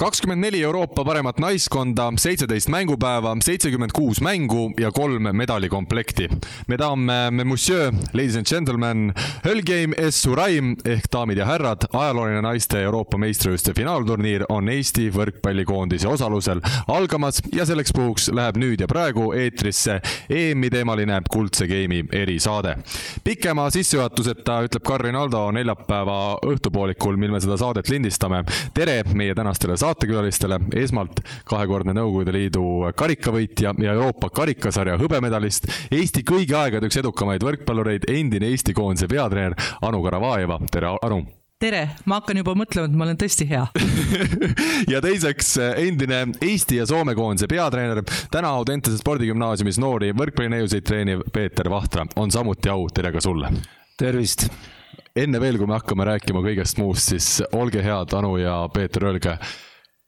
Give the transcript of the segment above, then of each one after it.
kakskümmend neli Euroopa paremat naiskonda, seitseteist mängupäeva, seitsekümmend kuus mängu ja kolm medalikomplekti. Mesdames, monsieur, ladies and gentlemen, Hölgame S Suraim ehk daamid ja härrad, ajalooline naiste Euroopa meistrivõistluste finaalturniir on Eesti võrkpallikoondise osalusel algamas ja selleks puhuks läheb nüüd ja praegu eetrisse EM-i teemaline Kuldse Game'i erisaade. pikema sissejuhatuseta ütleb Karin Aldo neljapäeva õhtupoolikul, mil me seda saadet lindistame. tere meie tänastele saadet saatekülalistele. esmalt kahekordne Nõukogude Liidu karikavõitja ja Euroopa karikasarja hõbemedalist, Eesti kõigi aegade üks edukamaid võrkpallureid, endine Eesti koondise peatreener Anu Karavajeva, tere Anu tere, ma hakkan juba mõtlema, et ma olen tõesti hea ja teiseks endine Eesti ja Soome koondise peatreener, täna Audentese spordigümnaasiumis noori võrkpallineiusid treeniv Peeter Vahtra on samuti au, tere ka sulle. tervist. enne veel, kui me hakkame rääkima kõigest muust, siis olge head, Anu ja Peeter, öelge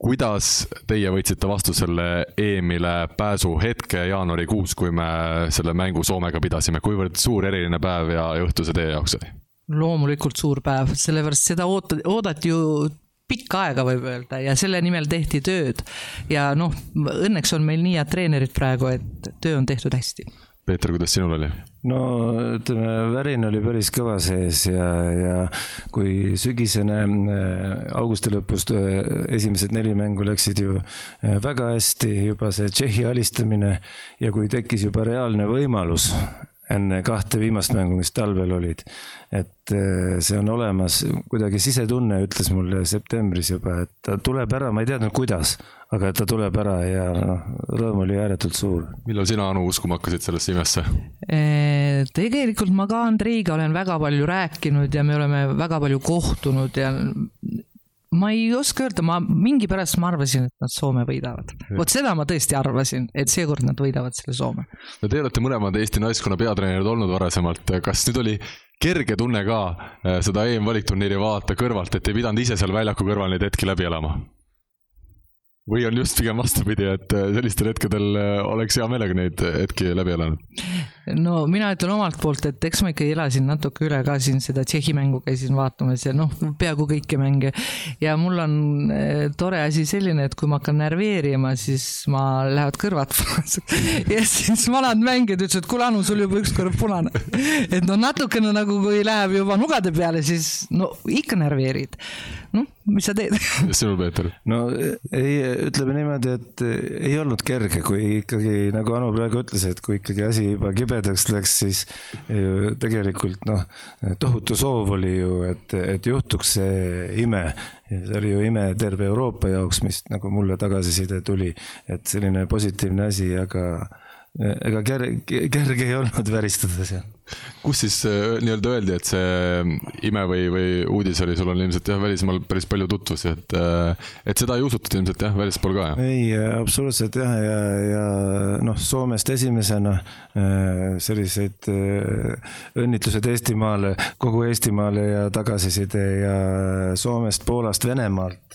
kuidas teie võtsite vastu selle EM-ile pääsu hetke jaanuarikuus, kui me selle mängu Soomega pidasime, kuivõrd suur eriline päev ja, ja õhtu see teie jaoks oli? loomulikult suur päev, sellepärast seda oota-, oodati ju pikka aega, võib öelda, ja selle nimel tehti tööd. ja noh, õnneks on meil nii head treenerid praegu, et töö on tehtud hästi Peeter, kuidas sinul oli? No ütleme, värin oli päris kõva sees ja, ja kui sügisene äh, augusti lõpus äh, esimesed neli mängu läksid ju äh, väga hästi, juba see Tšehhi alistamine ja kui tekkis juba reaalne võimalus enne kahte viimast mängu, mis talvel olid. et see on olemas, kuidagi sisetunne ütles mulle septembris juba, et ta tuleb ära, ma ei teadnud, kuidas aga ta tuleb ära ja noh, rõõm oli ääretult suur. millal sina, Anu, uskuma hakkasid sellesse imesse? tegelikult ma ka Andreiga olen väga palju rääkinud ja me oleme väga palju kohtunud ja ma ei oska öelda, ma mingi pärast ma arvasin, et nad Soome võidavad. vot seda ma tõesti arvasin, et seekord nad võidavad selle Soome. no te olete mõlemad Eesti naiskonna peatreenerid olnud varasemalt, kas nüüd oli kerge tunne ka eh, seda EM-valikturniiri vaadata kõrvalt, et ei pidanud ise seal väljaku kõrval neid hetki läbi elama? Või on just pigem vastupidi, et äh, sellistel hetkedel äh, oleks hea meelega neid hetki läbi elanud? no mina ütlen omalt poolt, et eks ma ikkagi elasin natuke üle ka siin seda Tšehhi mängu käisin vaatamas ja noh, peaaegu kõiki mänge. ja mul on äh, tore asi selline, et kui ma hakkan närveerima, siis ma lähevad kõrvad punaseks ja siis vanad mängijad ütlesid, kuule Anu, sul juba ükskord punane. et no natukene nagu, kui läheb juba nugade peale, siis no ikka närveerid. noh, mis sa teed? sinul, Peeter? no ei, ütleme niimoodi, et ei olnud kerge, kui ikkagi nagu Anu praegu ütles, et kui ikkagi asi juba kibedaks läks, siis ju tegelikult noh, tohutu soov oli ju, et, et juhtuks see ime. see oli ju ime terve Euroopa jaoks, mis nagu mulle tagasiside tuli, et selline positiivne asi, aga ega kerge, kerge ei olnud väristada seal. Kus siis äh, nii-öelda öeldi, et see äh, ime või, või uudis oli, sul on ilmselt jah, välismaal päris palju tutvusi, et, äh, et seda ei usutud ilmselt jah, välispool ka jah? ei, absoluutselt jah, ja, ja noh, Soomest esimesena selliseid õnnitlused Eestimaale, kogu Eestimaale ja tagasiside ja Soomest, Poolast, Venemaalt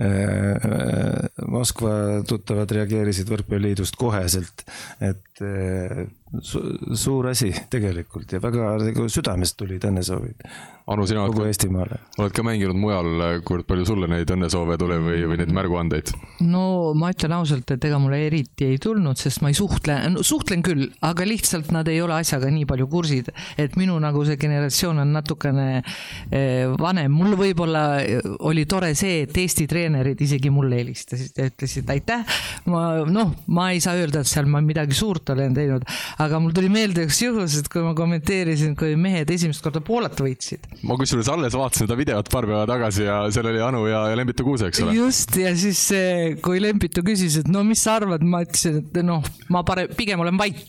Äh, äh, Moskva tuttavad reageerisid Võrkpalliliidust koheselt, et äh, su suur asi tegelikult ja väga nagu südamest tulid õnnesoovid. Anu, sina kogu Eestimaale. oled ka mänginud mujal, kuivõrd palju sulle neid õnnesoove tuli või, või neid märguandeid? no ma ütlen ausalt, et ega mulle eriti ei tulnud, sest ma ei suhtle no,, suhtlen küll, aga lihtsalt nad ei ole asjaga nii palju kursid, et minu nagu see generatsioon on natukene eh, vanem, mul võib-olla oli tore see, et Eesti treenerid isegi mulle helistasid ja ütlesid aitäh. ma noh, ma ei saa öelda, et seal ma midagi suurt olen teinud, aga mul tuli meelde üks juhus, et kui ma kommenteerisin, kui mehed esimest korda Poolat võitsid. Ma kusjuures alles vaatasin seda videot paar päeva tagasi ja seal oli Anu ja, ja Lembitu Kuuse, eks ole. just, ja siis kui Lembitu küsis, et no mis sa arvad, ma ütlesin, et noh, ma parem, pigem olen vait.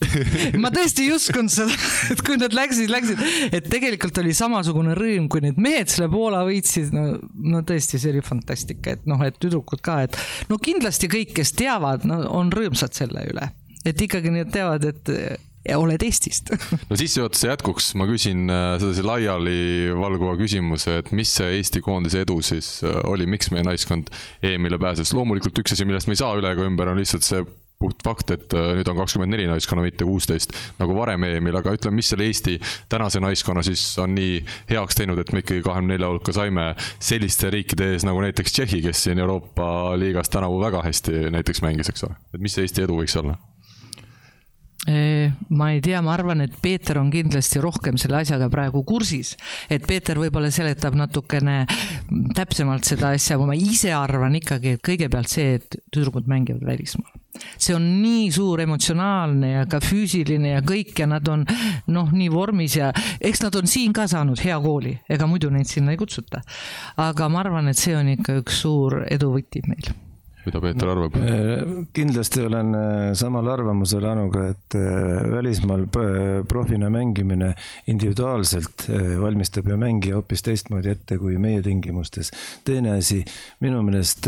Ma tõesti ei uskunud seda, et kui nad läksid, läksid, et tegelikult oli samasugune rõõm, kui need mehed selle Poola võitsid, no, no tõesti, see oli fantastika, et noh, et tüdrukud ka, et no kindlasti kõik, kes teavad, no on rõõmsad selle üle et ikkagi nad teavad, et oled Eestist no sissejuhatuse jätkuks ma küsin äh, sellise laialivalguva küsimuse, et mis see Eesti koondise edu siis äh, oli, miks meie naiskond EM-ile pääses? loomulikult üks asi, millest me ei saa üle ega ümber, on lihtsalt see puht fakt, et äh, nüüd on kakskümmend neli naiskonna, mitte kuusteist nagu varem EM-il, aga ütleme, mis selle Eesti tänase naiskonna siis on nii heaks teinud, et me ikkagi kahekümne nelja hulka saime selliste riikide ees nagu näiteks Tšehhi, kes siin Euroopa liigas tänavu väga hästi näiteks mängis, eks ole, et mis see Eesti edu võiks olla? Ma ei tea, ma arvan, et Peeter on kindlasti rohkem selle asjaga praegu kursis, et Peeter võib-olla seletab natukene täpsemalt seda asja, ma ise arvan ikkagi, et kõigepealt see, et tüdrukud mängivad välismaal. see on nii suur emotsionaalne ja ka füüsiline ja kõik ja nad on noh, nii vormis ja eks nad on siin ka saanud hea kooli, ega muidu neid sinna ei kutsuta. aga ma arvan, et see on ikka üks suur edu võti meil mida Peeter arvab? Äh, kindlasti olen äh, samal arvamusel Anuga, et äh, välismaal profina mängimine individuaalselt valmistab ju mängija hoopis teistmoodi ette kui meie tingimustes. teine asi, minu meelest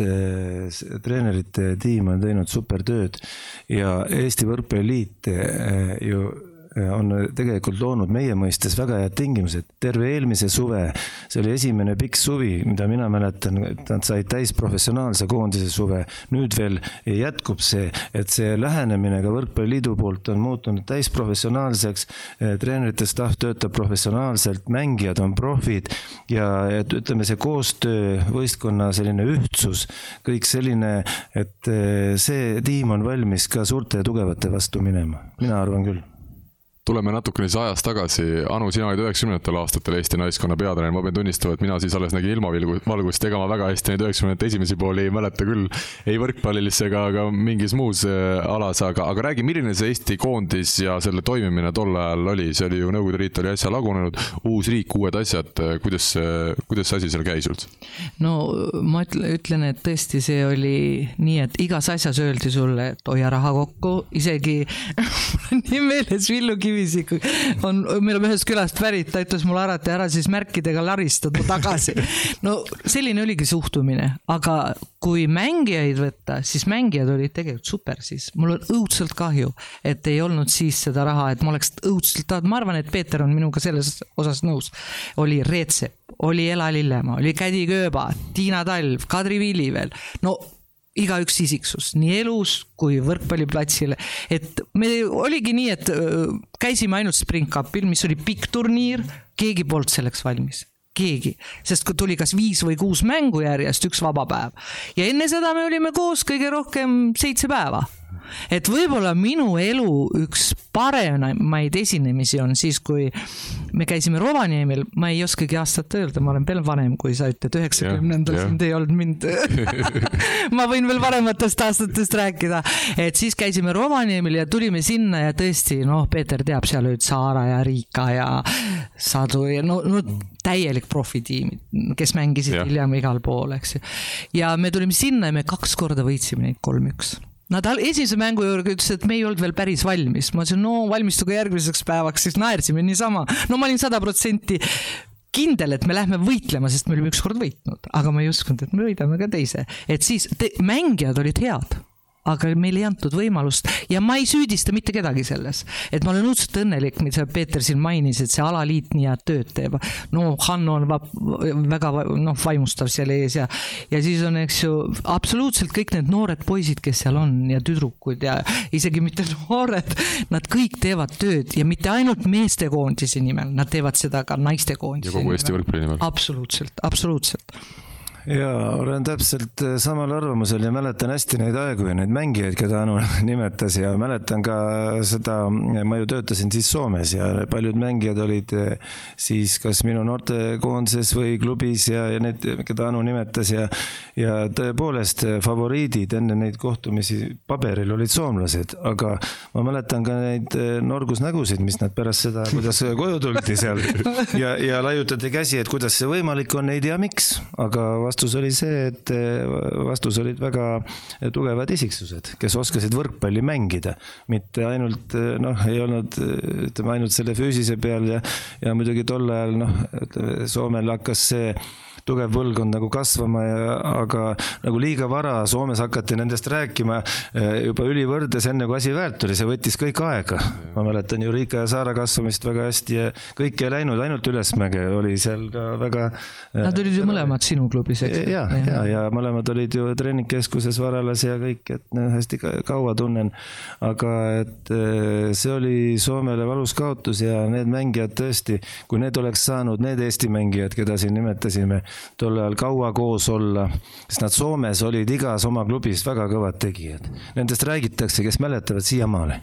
treenerite tiim on teinud super tööd ja Eesti Võrkpalliliit ju on tegelikult loonud meie mõistes väga head tingimused. terve eelmise suve, see oli esimene pikk suvi, mida mina mäletan, et nad said täis professionaalse koondise suve. nüüd veel jätkub see, et see lähenemine ka Võrkpalliliidu poolt on muutunud täisprofessionaalseks. Äh, treenerite staff töötab professionaalselt, mängijad on profid ja et ütleme, see koostöö, võistkonna selline ühtsus, kõik selline, et äh, see tiim on valmis ka suurte ja tugevate vastu minema, mina arvan küll tuleme natukene siis ajas tagasi, Anu, sina olid üheksakümnendatel aastatel Eesti naiskonna peatreener, ma pean tunnistama, et mina siis alles nägin ilmavalgust, ega ma väga hästi neid üheksakümnendate esimesi pooli ei mäleta küll, ei võrkpallis ega ka mingis muus äh, alas, aga, aga räägi, milline see Eesti koondis ja selle toimimine tol ajal oli, see oli ju, Nõukogude Liit oli äsja lagunenud, uus riik, uued asjad, kuidas see, kuidas see asi seal käis üldse? no ma ütlen, et tõesti, see oli nii, et igas asjas öeldi sulle, et hoia raha kokku, isegi mul on nii meeles Villu Kivi Kivisik on, me oleme ühest külast pärit, ta ütles mulle alati ära siis märkidega laristada tagasi. no selline oligi suhtumine, aga kui mängijaid võtta, siis mängijad olid tegelikult super siis. mul on õudselt kahju, et ei olnud siis seda raha, et ma oleks õudselt tahtnud, ma arvan, et Peeter on minuga selles osas nõus. oli Reetsep, oli Ela Lillemaa, oli Kädi Kööba, Tiina Talv, Kadri Vili veel, no igaüks isiksus, nii elus kui võrkpalliplatsil. et me oligi nii, et käisime ainult Spring Cupil, mis oli pikk turniir, keegi polnud selleks valmis. Keegi, sest kui tuli kas viis või kuus mängu järjest, üks vaba päev. Ja enne seda me olime koos kõige rohkem seitse päeva et võib-olla minu elu üks paremaid esinemisi on siis, kui me käisime Rovaniemil, ma ei oskagi aastat öelda, ma olen veel vanem, kui sa ütled, üheksakümnendal sind ei olnud mind. Ma võin veel vanematest aastatest rääkida, et siis käisime Rovaniemil ja tulime sinna ja tõesti, noh, Peeter teab, seal olid Saara ja Riika ja Sadu ja no, no täielik profitiim, kes mängisid ja. hiljem igal pool, eks ju. ja me tulime sinna ja me kaks korda võitsime neid kolm-üks Nad esimese mängu juurde ütlesid, et me ei olnud veel päris valmis, ma ütlesin, no valmistuge järgmiseks päevaks, siis naersime niisama. no ma olin sada protsenti kindel, et me lähme võitlema, sest me olime ükskord võitnud, aga ma ei uskunud, et me võidame ka teise, et siis te, mängijad olid head aga meile ei antud võimalust ja ma ei süüdista mitte kedagi selles. et ma olen õudselt õnnelik, mida Peeter siin mainis, et see alaliit nii head tööd teeb. no Hanno on väga noh, vaimustav seal ees ja, ja siis on, eks ju, absoluutselt kõik need noored poisid, kes seal on ja tüdrukud ja isegi mitte noored, nad kõik teevad tööd ja mitte ainult meestekoondise nimel, nad teevad seda ka naistekoondise nimel. ja kogu Eesti võrkpalli nimel. absoluutselt, absoluutselt jaa, olen täpselt äh, samal arvamusel ja mäletan hästi neid aegu ja neid mängijaid, keda Anu nimetas ja mäletan ka seda, ma ju töötasin siis Soomes ja paljud mängijad olid äh, siis kas minu noortekoondises või klubis ja, ja need, keda Anu nimetas ja ja tõepoolest äh, favoriidid enne neid kohtumisi paberil olid soomlased, aga ma mäletan ka neid norgusnägusid, mis nad pärast seda, kuidas koju tuldi seal. Ja, ja laiutati käsi, et kuidas see võimalik on, ei tea miks, aga vastus oli see, et eh, vastus olid väga tugevad isiksused, kes oskasid võrkpalli mängida, mitte ainult eh, noh, ei olnud ütleme ainult selle füüsise peal ja, ja muidugi tol ajal noh, ütleme Soomel hakkas see tugev põlvkond nagu kasvama ja, aga nagu liiga vara Soomes hakati nendest rääkima juba ülivõrdes, enne kui asi väärt oli, see võttis kõik aega. ma mäletan ju Riika ja Saara kasvamist väga hästi ja kõik ei läinud ainult ülesmäge, oli seal ka väga. Nad olid ju mõlemad sinu klubis, eks? ja, ja, ja, ja mõlemad olid ju treeningkeskuses Varalas ja kõik, et noh, hästi kaua tunnen. aga et see oli Soomele valus kaotus ja need mängijad tõesti, kui need oleks saanud, need Eesti mängijad, keda siin nimetasime, tol ajal kaua koos olla, sest nad Soomes olid igas oma klubis väga kõvad tegijad. Nendest räägitakse, kes mäletavad siiamaale.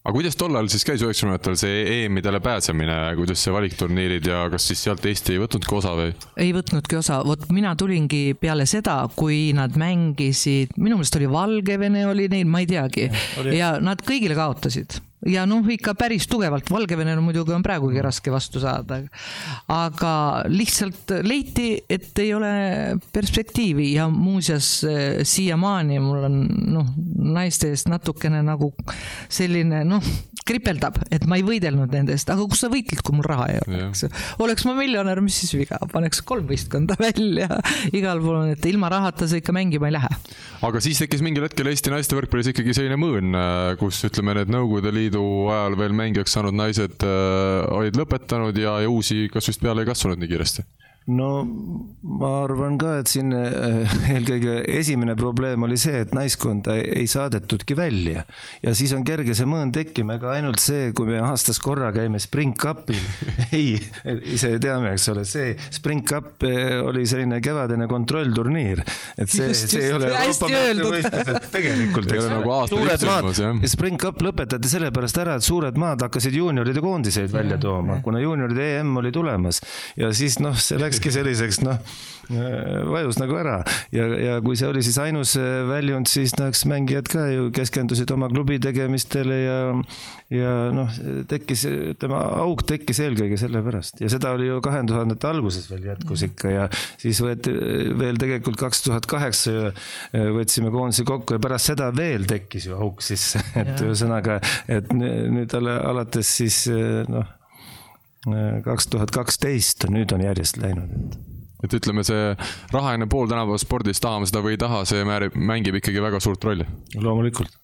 Aga kuidas tollal siis käis üheksakümnendatel see EM-idele pääsemine, kuidas see valikturniirid ja kas siis sealt Eesti ei võtnudki osa või? ei võtnudki osa, vot mina tulingi peale seda, kui nad mängisid, minu meelest oli Valgevene oli neil, ma ei teagi, ja nad kõigile kaotasid ja noh, ikka päris tugevalt, Valgevenel muidugi on praegugi raske vastu saada. aga lihtsalt leiti, et ei ole perspektiivi ja muuseas eh, siiamaani mul on noh, naiste eest natukene nagu selline noh, kripeldab, et ma ei võidelnud nende eest, aga kus sa võitled, kui mul raha ei ole, eks ju. oleks ma miljonär, mis siis viga, paneks kolm võistkonda välja igal pool on, et ilma rahata sa ikka mängima ei lähe. aga siis tekkis mingil hetkel Eesti naiste võrkpallis ikkagi selline mõõn, kus ütleme, need Nõukogude Liidu Liidu ajal veel mängijaks saanud naised äh, olid lõpetanud ja, ja uusi kas vist peale ei kasvanud nii kiiresti? No ma arvan ka, et siin äh, eelkõige esimene probleem oli see, et naiskonda ei saadetudki välja. ja siis on kerge see mõõn tekkima, ega ainult see, kui me aastas korra käime Spring Cupil ei, ise teame, eks ole, see Spring Cup äh, oli selline kevadine kontrollturniir. et see, see ei ole Euroopa meistrivõistlused tegelikult, eks ole. Nagu suured maad, Spring Cup lõpetati sellepärast ära, et suured maad hakkasid juunioride koondiseid välja tooma, kuna juunioride EM oli tulemas ja siis noh, see läks läkski selliseks noh, vajus nagu ära. Ja, ja kui see oli siis ainus äh, väljund, siis noh, eks mängijad ka ju keskendusid oma klubi tegemistele ja, ja noh, tekkis, ütleme, auk tekkis eelkõige sellepärast ja seda oli ju kahe tuhandete alguses veel jätkus ikka ja siis võeti veel tegelikult kaks tuhat kaheksa võtsime koondise kokku ja pärast seda veel tekkis ju auk sisse, et ühesõnaga, et nüüd alates siis noh kaks tuhat kaksteist, nüüd on järjest läinud, et ütleme, see rahaline pool tänapäeva spordis, tahame seda või ei taha, see määrib, mängib ikkagi väga suurt rolli. loomulikult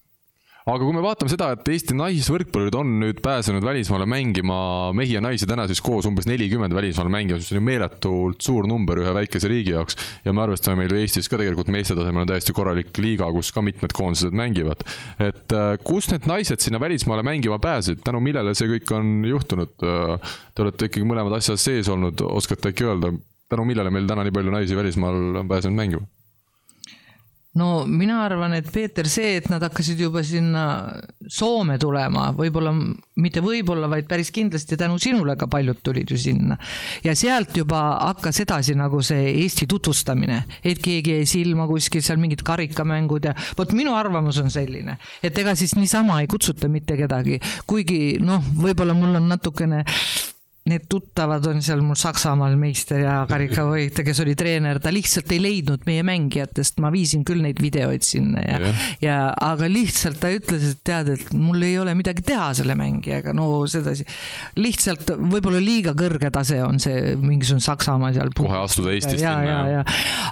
aga kui me vaatame seda, et Eesti naisvõrkpallurid on nüüd pääsenud välismaale mängima, mehi ja naisi täna siis koos umbes nelikümmend välismaale mängimas, mis on ju meeletult suur number ühe väikese riigi jaoks. ja me arvestame, meil Eestis ka tegelikult meeste tasemel on täiesti korralik liiga, kus ka mitmed koondised mängivad. et äh, kust need naised sinna välismaale mängima pääsesid, tänu millele see kõik on juhtunud? Äh, te olete ikkagi mõlemad asjas sees olnud, oskate äkki öelda, tänu millele meil täna nii palju naisi välismaal on pääsenud mängima? No mina arvan, et Peeter, see, et nad hakkasid juba sinna Soome tulema, võib-olla, mitte võib-olla, vaid päris kindlasti tänu sinule ka paljud tulid ju sinna. ja sealt juba hakkas edasi nagu see Eesti tutvustamine, et keegi jäi silma kuskil seal mingid karikamängud ja vot minu arvamus on selline, et ega siis niisama ei kutsuta mitte kedagi, kuigi noh, võib-olla mul on natukene need tuttavad on seal mul Saksamaal meister ja karikavõitja, kes oli treener, ta lihtsalt ei leidnud meie mängijatest, ma viisin küll neid videoid sinna ja, ja, ja aga lihtsalt ta ütles, et tead, et mul ei ole midagi teha selle mängijaga, no sedasi. lihtsalt võib-olla liiga kõrge tase on see mingisugune Saksamaa seal. kohe astuda Eestist ja, ja, ja,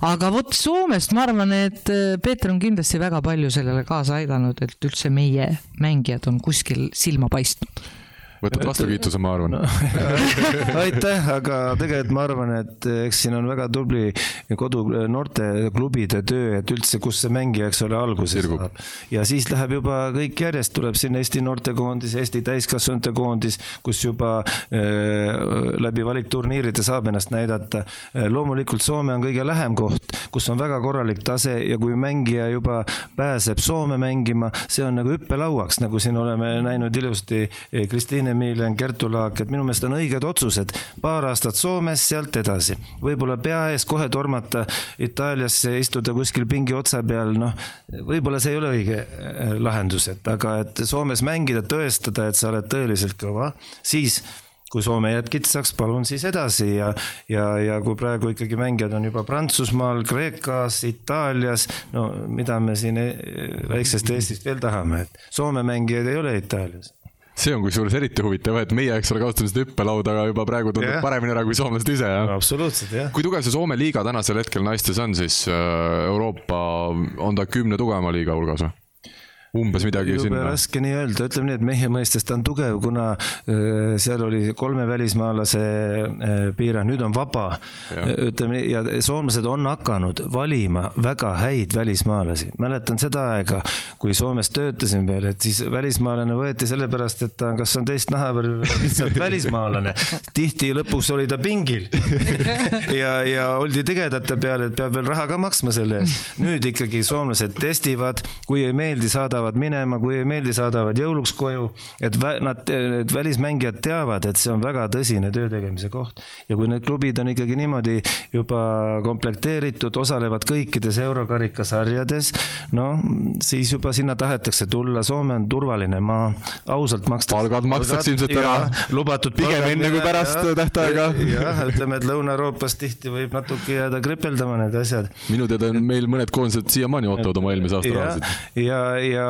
aga vot Soomest ma arvan, et äh, Peeter on kindlasti väga palju sellele kaasa aidanud, et üldse meie mängijad on kuskil silma paistnud võtad vastukiituse, ma arvan aitäh, aga tegelikult ma arvan, et eks siin on väga tubli kodu noorteklubide töö, et üldse, kus see mängija, eks ole, alguse Sirgub. saab. ja siis läheb juba kõik järjest, tuleb sinna Eesti noortekoondis, Eesti täiskasvanute koondis, kus juba äh, läbi valikturniiride saab ennast näidata. Loomulikult Soome on kõige lähem koht, kus on väga korralik tase ja kui mängija juba pääseb Soome mängima, see on nagu hüppelauaks, nagu siin oleme näinud ilusti äh, Kristiine Emilia Kertu Laak, et minu meelest on õiged otsused. paar aastat Soomes, sealt edasi. võib-olla pea ees kohe tormata Itaaliasse, istuda kuskil pingi otsa peal, noh, võib-olla see ei ole õige äh, lahendus, et aga et Soomes mängida, tõestada, et sa oled tõeliselt kõva, siis kui Soome jääb kitsaks, palun siis edasi ja, ja, ja kui praegu ikkagi mängijad on juba Prantsusmaal, Kreekas, Itaalias, no mida me siin äh, väiksest Eestist veel tahame, et Soome mängijaid ei ole Itaalias see on kusjuures eriti huvitav, et meie, eks ole, kasutame seda hüppelauda, aga juba praegu tundub yeah. paremini ära kui soomlased ise, jah? absoluutselt, jah. kui tugev see Soome liiga tänasel hetkel naistes on siis äh, Euroopa, on ta kümne tugevama liiga hulgas või? Umbes midagi jube sinna. raske nii öelda, ütleme nii, et mehe mõistes ta on tugev, kuna äh, seal oli kolme välismaalase äh, piirang, nüüd on vaba. ütleme nii, ja soomlased on hakanud valima väga häid välismaalasi. mäletan seda aega, kui Soomes töötasin veel, et siis välismaalane võeti sellepärast, et ta kas on teist naha või lihtsalt välismaalane. tihti lõpuks oli ta pingil ja, ja oldi tigedate peale, et peab veel raha ka maksma selle eest. nüüd ikkagi soomlased testivad, kui ei meeldi, saadavad saadavad minema, kui ei meeldi, saadavad jõuluks koju. et nad, need välismängijad teavad, et see on väga tõsine töö tegemise koht. ja kui need klubid on ikkagi niimoodi juba komplekteeritud, osalevad kõikides eurokarikasarjades, no siis juba sinna tahetakse tulla, Soome on turvaline maa, ausalt makstakse. palgad makstakse ilmselt ära. lubatud. pigem enne kui pärast ja, tähtaega. jah, ütleme, et Lõuna-Euroopas tihti võib natuke jääda kripeldama need asjad. minu teada on meil mõned koondised siiamaani ootavad oma eelmise aasta rahasid. ja, ja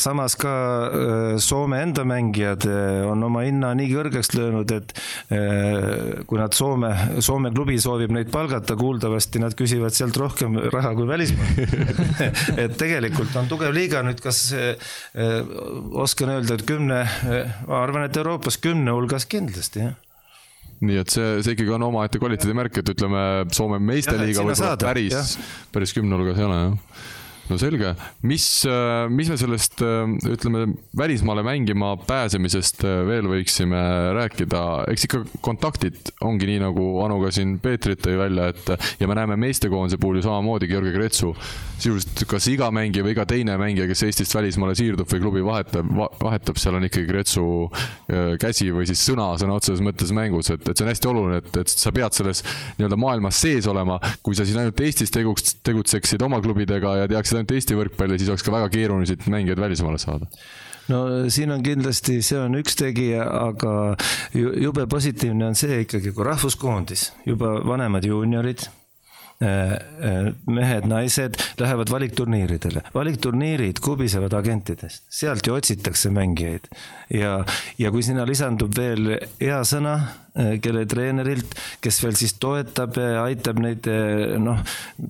samas ka äh, Soome enda mängijad äh, on oma hinna nii kõrgeks löönud, et äh, kui nad Soome, Soome klubi soovib neid palgata, kuuldavasti nad küsivad sealt rohkem raha kui välismaal. Et tegelikult on tugev liiga, nüüd kas oskan öelda, et kümne, ma arvan, et Euroopas kümne hulgas kindlasti, jah. Nii et see, see ikkagi on omaette kvaliteedimärk, et ütleme, Soome meisteliiga võib-olla päris, päris kümne hulgas ei ole, jah no selge, mis, äh, mis me sellest äh, ütleme, välismaale mängima pääsemisest äh, veel võiksime rääkida, eks ikka kontaktid ongi nii, nagu Anu ka siin Peetrit tõi välja, et ja me näeme meestekoondise puhul ju samamoodi Georgi Kretsu, sisuliselt kas iga mängija või iga teine mängija, kes Eestist välismaale siirdub või klubi vahetab, vahetab, seal on ikkagi Kretsu käsi või siis sõna sõna otseses mõttes mängus, et, et see on hästi oluline, et, et sa pead selles nii-öelda maailmas sees olema, kui sa siin ainult Eestis teguks, tegutseksid oma klubidega ja teaksid ainult Eesti võrkpalli, siis oleks ka väga keeruline siit mängijaid välismaale saada. No siin on kindlasti, see on üks tegija, aga jube positiivne on see ikkagi, kui rahvuskoondis, juba vanemad juuniorid äh, äh, mehed-naised lähevad valikturniiridele. valikturniirid kubisevad agentidest, sealt ju otsitakse mängijaid ja, ja kui sinna lisandub veel hea sõna kelle treenerilt, kes veel siis toetab, aitab neid, äh, noh,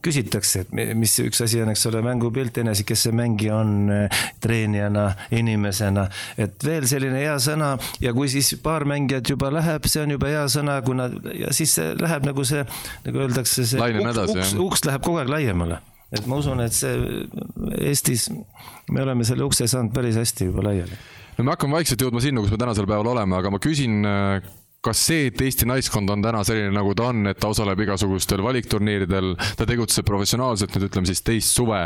küsitakse, et mis üks asi on, eks ole, mängupilt enese, kes see mängija on äh, treenijana, inimesena, et veel selline hea sõna ja kui siis paar mängijat juba läheb, see on juba hea sõna, kuna ja siis see läheb nagu see, nagu öeldakse, see uks, uks, uks läheb kogu aeg laiemale. Et ma usun, et see Eestis, me oleme selle ukse saanud päris hästi juba laiali. no me hakkame vaikselt jõudma sinna, kus me tänasel päeval oleme, aga ma küsin kas see, et Eesti naiskond on täna selline, nagu ta on, et ta osaleb igasugustel valikturniiridel, ta tegutseb professionaalselt, nüüd ütleme siis teist suve,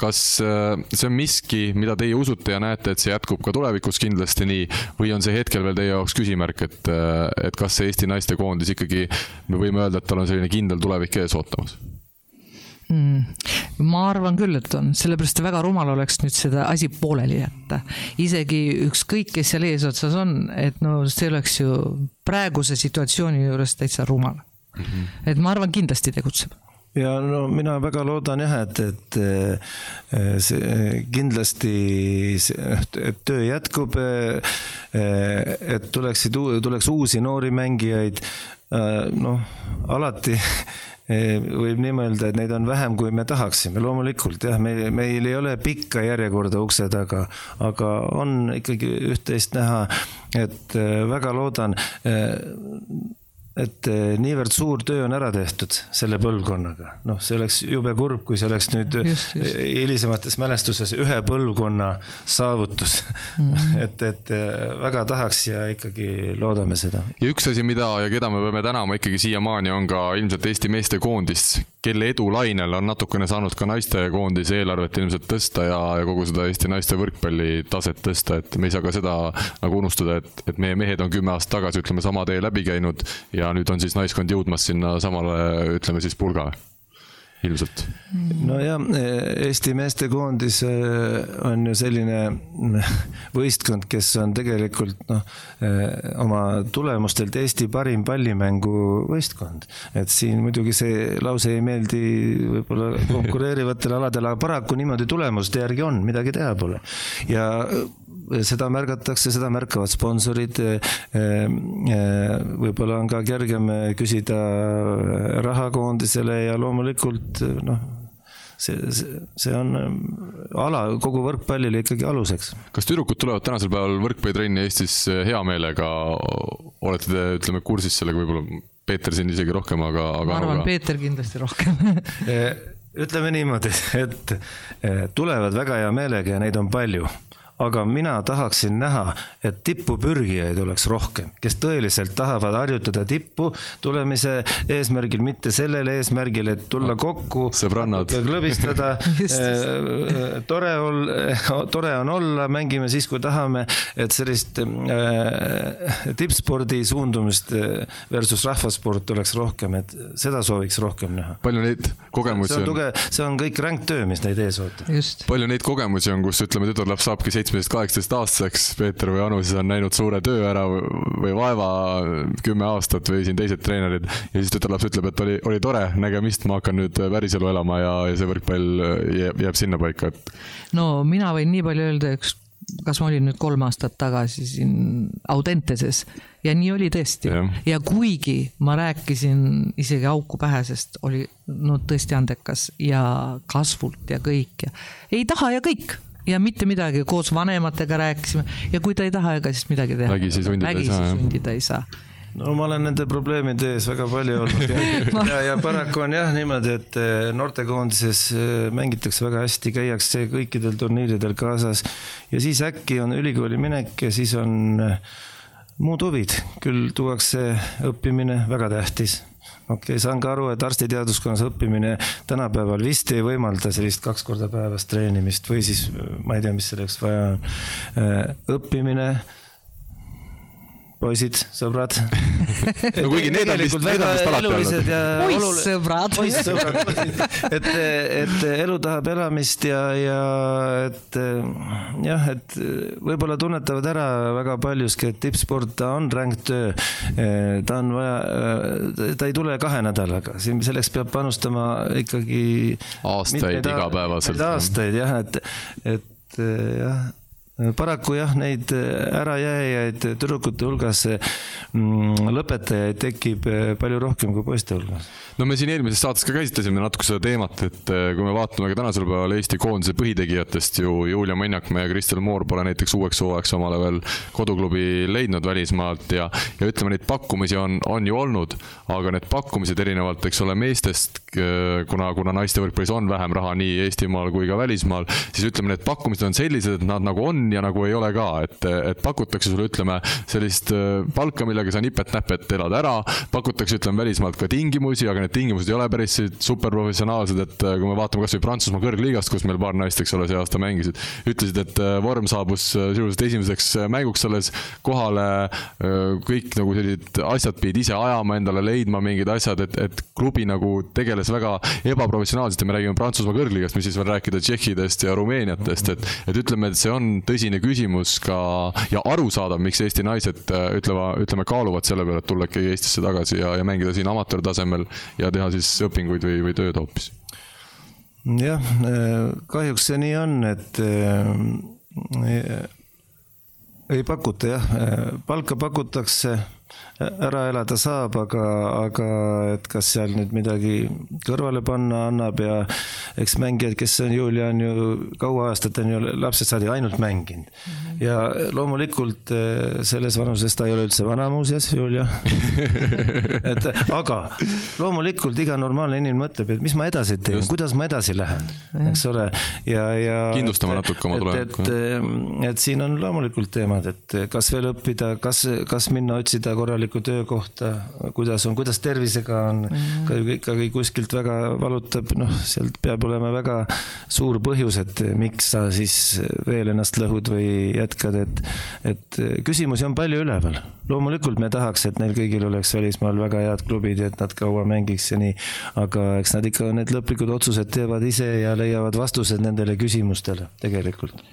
kas äh, see on miski, mida teie usute ja näete, et see jätkub ka tulevikus kindlasti nii, või on see hetkel veel teie jaoks küsimärk, et, äh, et kas see Eesti naistekoondis ikkagi, me võime öelda, et tal on selline kindel tulevik ees ootamas? Mm,? ma arvan küll, et on, sellepärast väga rumal oleks nüüd seda asi pooleli jätta. isegi ükskõik, kes seal eesotsas on, et no see oleks ju praeguse situatsiooni juures täitsa rumal mm. -hmm. et ma arvan, kindlasti tegutseb ja no mina väga loodan jah, et, et see kindlasti, et töö jätkub. et tuleksid, tuleks uusi noori mängijaid. noh, alati võib nii mõelda, et neid on vähem, kui me tahaksime, loomulikult jah, meil, meil ei ole pikka järjekorda ukse taga, aga on ikkagi üht-teist näha, et äh, väga loodan äh, et eh, niivõrd suur töö on ära tehtud selle põlvkonnaga, noh, see oleks jube kurb, kui see oleks nüüd hilisemates mälestuses ühe põlvkonna saavutus mm. -hmm. et, et eh, väga tahaks ja ikkagi loodame seda. ja üks asi, mida ja keda me peame tänama ikkagi siiamaani, on ka ilmselt Eesti meestekoondist, kelle edulainel on natukene saanud ka naistekoondise eelarvet ilmselt tõsta ja, ja kogu seda Eesti naiste võrkpalli taset tõsta, et me ei saa ka seda nagu unustada, et, et meie mehed on kümme aastat tagasi, ütleme, sama tee läbi käinud ja nüüd on siis naiskond jõudmas sinna samale, ütleme siis pulga ilmselt. nojah, Eesti meestekoondis eh, on ju selline võistkond, kes on tegelikult noh, eh, oma tulemustelt Eesti parim pallimänguvõistkond. et siin muidugi see lause ei meeldi võib-olla konkureerivatele aladele, aga paraku niimoodi tulemuste järgi on, midagi teha pole. ja seda märgatakse, seda märkavad sponsorid. võib-olla on ka kergem küsida raha koondisele ja loomulikult noh see, see, see on ala kogu võrkpallile ikkagi aluseks. kas tüdrukud tulevad tänasel päeval võrkpallitrenni Eestis hea meelega, olete te, ütleme, kursis sellega võib-olla, Peeter siin isegi rohkem, aga, aga. ma arvan aga..., Peeter kindlasti rohkem ütleme niimoodi, et tulevad väga hea meelega ja neid on palju aga mina tahaksin näha, et tippu pürgijaid oleks rohkem, kes tõeliselt tahavad harjutada tippu tulemise eesmärgil, mitte sellel eesmärgil, et tulla kokku. sõbrannad. klõbistada tore ol-, tore on olla, mängime siis, kui tahame, et sellist äh, tippspordi suundumist versus rahvasport oleks rohkem, et seda sooviks rohkem näha. palju neid kogemusi on? see on kõik ränk töö, mis neid ees ootab. palju neid kogemusi on, kus ütleme, tütarlaps saabki seitsmeteist, kaheksateist aastaseks, Peeter või Anu siis on näinud suure töö ära või vaeva kümme aastat või siin teised treenerid. ja siis tütarlaps ütleb, et oli, oli tore, nägemist, ma hakkan nüüd päriselu elama ja, ja see võrkpall jääb, jääb sinnapaika, et. no mina võin nii palju öelda, üks kas ma olin nüüd kolm aastat tagasi siin Audenteses ja nii oli tõesti. ja kuigi ma rääkisin isegi auku pähe, sest oli no tõesti andekas ja kasvult ja kõik ja ei taha ja kõik ja mitte midagi, koos vanematega rääkisime. Ja kui ta ei taha, ega siis midagi teha. vägisi sundida ei saa. vägisi sundida ei saa. No ma olen nende probleemide ees väga palju olnud. Ja, ja, ja paraku on jah niimoodi, et eh, noortekoondises eh, mängitakse väga hästi, käiakse kõikidel turniiridel kaasas. Ja siis äkki on ülikooli minek ja siis on eh, muud huvid, küll tuuakse õppimine, väga tähtis okei okay,, saan ka aru, et arstiteaduskonnas õppimine tänapäeval vist ei võimalda sellist kaks korda päevas treenimist või siis ma ei tea, mis selleks vaja on. õppimine poisid, sõbrad no kuigi need on vist, need on vist alati olnud. poissõbrad. poissõbrad, et, et elu tahab elamist ja, ja et jah, et võib-olla tunnetavad ära väga paljuski, et tippsport, ta on ränk töö. ta on vaja, ta ei tule kahe nädalaga, siin selleks peab panustama ikkagi. aastaid igapäevaselt. aastaid jah, et, et jah paraku jah, neid ärajääjaid tüdrukute hulgas mm, lõpetajaid tekib eh, palju rohkem kui poiste hulgas. no me siin eelmises saates ka käsitlesime natuke seda teemat, et kui me vaatame ka tänasel päeval Eesti koondise põhitegijatest ju Julia Mannakmäe ja Kristel Moor pole näiteks uueks hooajaks omale veel koduklubi leidnud välismaalt ja, ja ütleme, neid pakkumisi on, on ju olnud, aga need pakkumised erinevalt, eks ole, meestest, kuna, kuna naiste võrkpallis on vähem raha nii Eestimaal kui ka välismaal, siis ütleme, need pakkumised on sellised, et nad nagu on ja nagu ei ole ka, et, et pakutakse sulle, ütleme, sellist äh, palka, millega sa nipet-näpet elad ära, pakutakse, ütleme, välismaalt ka tingimusi, aga need tingimused ei ole päris superprofessionaalsed, et äh, kui me vaatame kasvõi Prantsusmaa kõrgliigast, kus meil paar naist, eks ole, see aasta mängisid, ütlesid, et äh, vorm saabus sisuliselt esimeseks mänguks alles kohale, kõik nagu sellised asjad pidid ise ajama, endale leidma mingid asjad, et, et klubi nagu tegeles väga ebaprofessionaalselt ja me räägime Prantsusmaa kõrgliigast, mis siis veel rääkida Tšehhidest ja Rumeeniatest, et, et ütleme, et see on tõsine küsimus ka ja arusaadav, miks Eesti naised ütlema, ütleme, kaaluvad selle peale, et tulla ikkagi Eestisse tagasi ja, ja mängida siin amatöörtasemel ja teha siis õpinguid või, või tööd hoopis. jah, kahjuks see nii on, et äh, ei pakuta jah, palka pakutakse ära elada saab, aga, aga et kas seal nüüd midagi kõrvale panna annab ja eks mängijad, kes on, Julia on ju kaua aastat on ju lapsest saadik ainult mänginud. ja loomulikult eh, selles vanuses ta ei ole üldse vana muuseas, Julia et aga loomulikult iga normaalne inimene mõtleb, et mis ma edasi teen, kuidas ma edasi lähen, eks ole, ja, ja. kindlustama natuke oma tulevikku. et, et, et siin on loomulikult teemad, et kas veel õppida, kas, kas minna otsida korralikku töökohta, kuidas on, kuidas tervisega on mm., ka ikkagi kuskilt väga valutab, noh, sealt peab olema väga suur põhjus, et miks sa siis veel ennast lõhud või jätkad, et, et küsimusi on palju üleval. loomulikult me tahaks, et neil kõigil oleks välismaal väga head klubid ja et nad kaua mängiks ja nii, aga eks nad ikka need lõplikud otsused teevad ise ja leiavad vastused nendele küsimustele tegelikult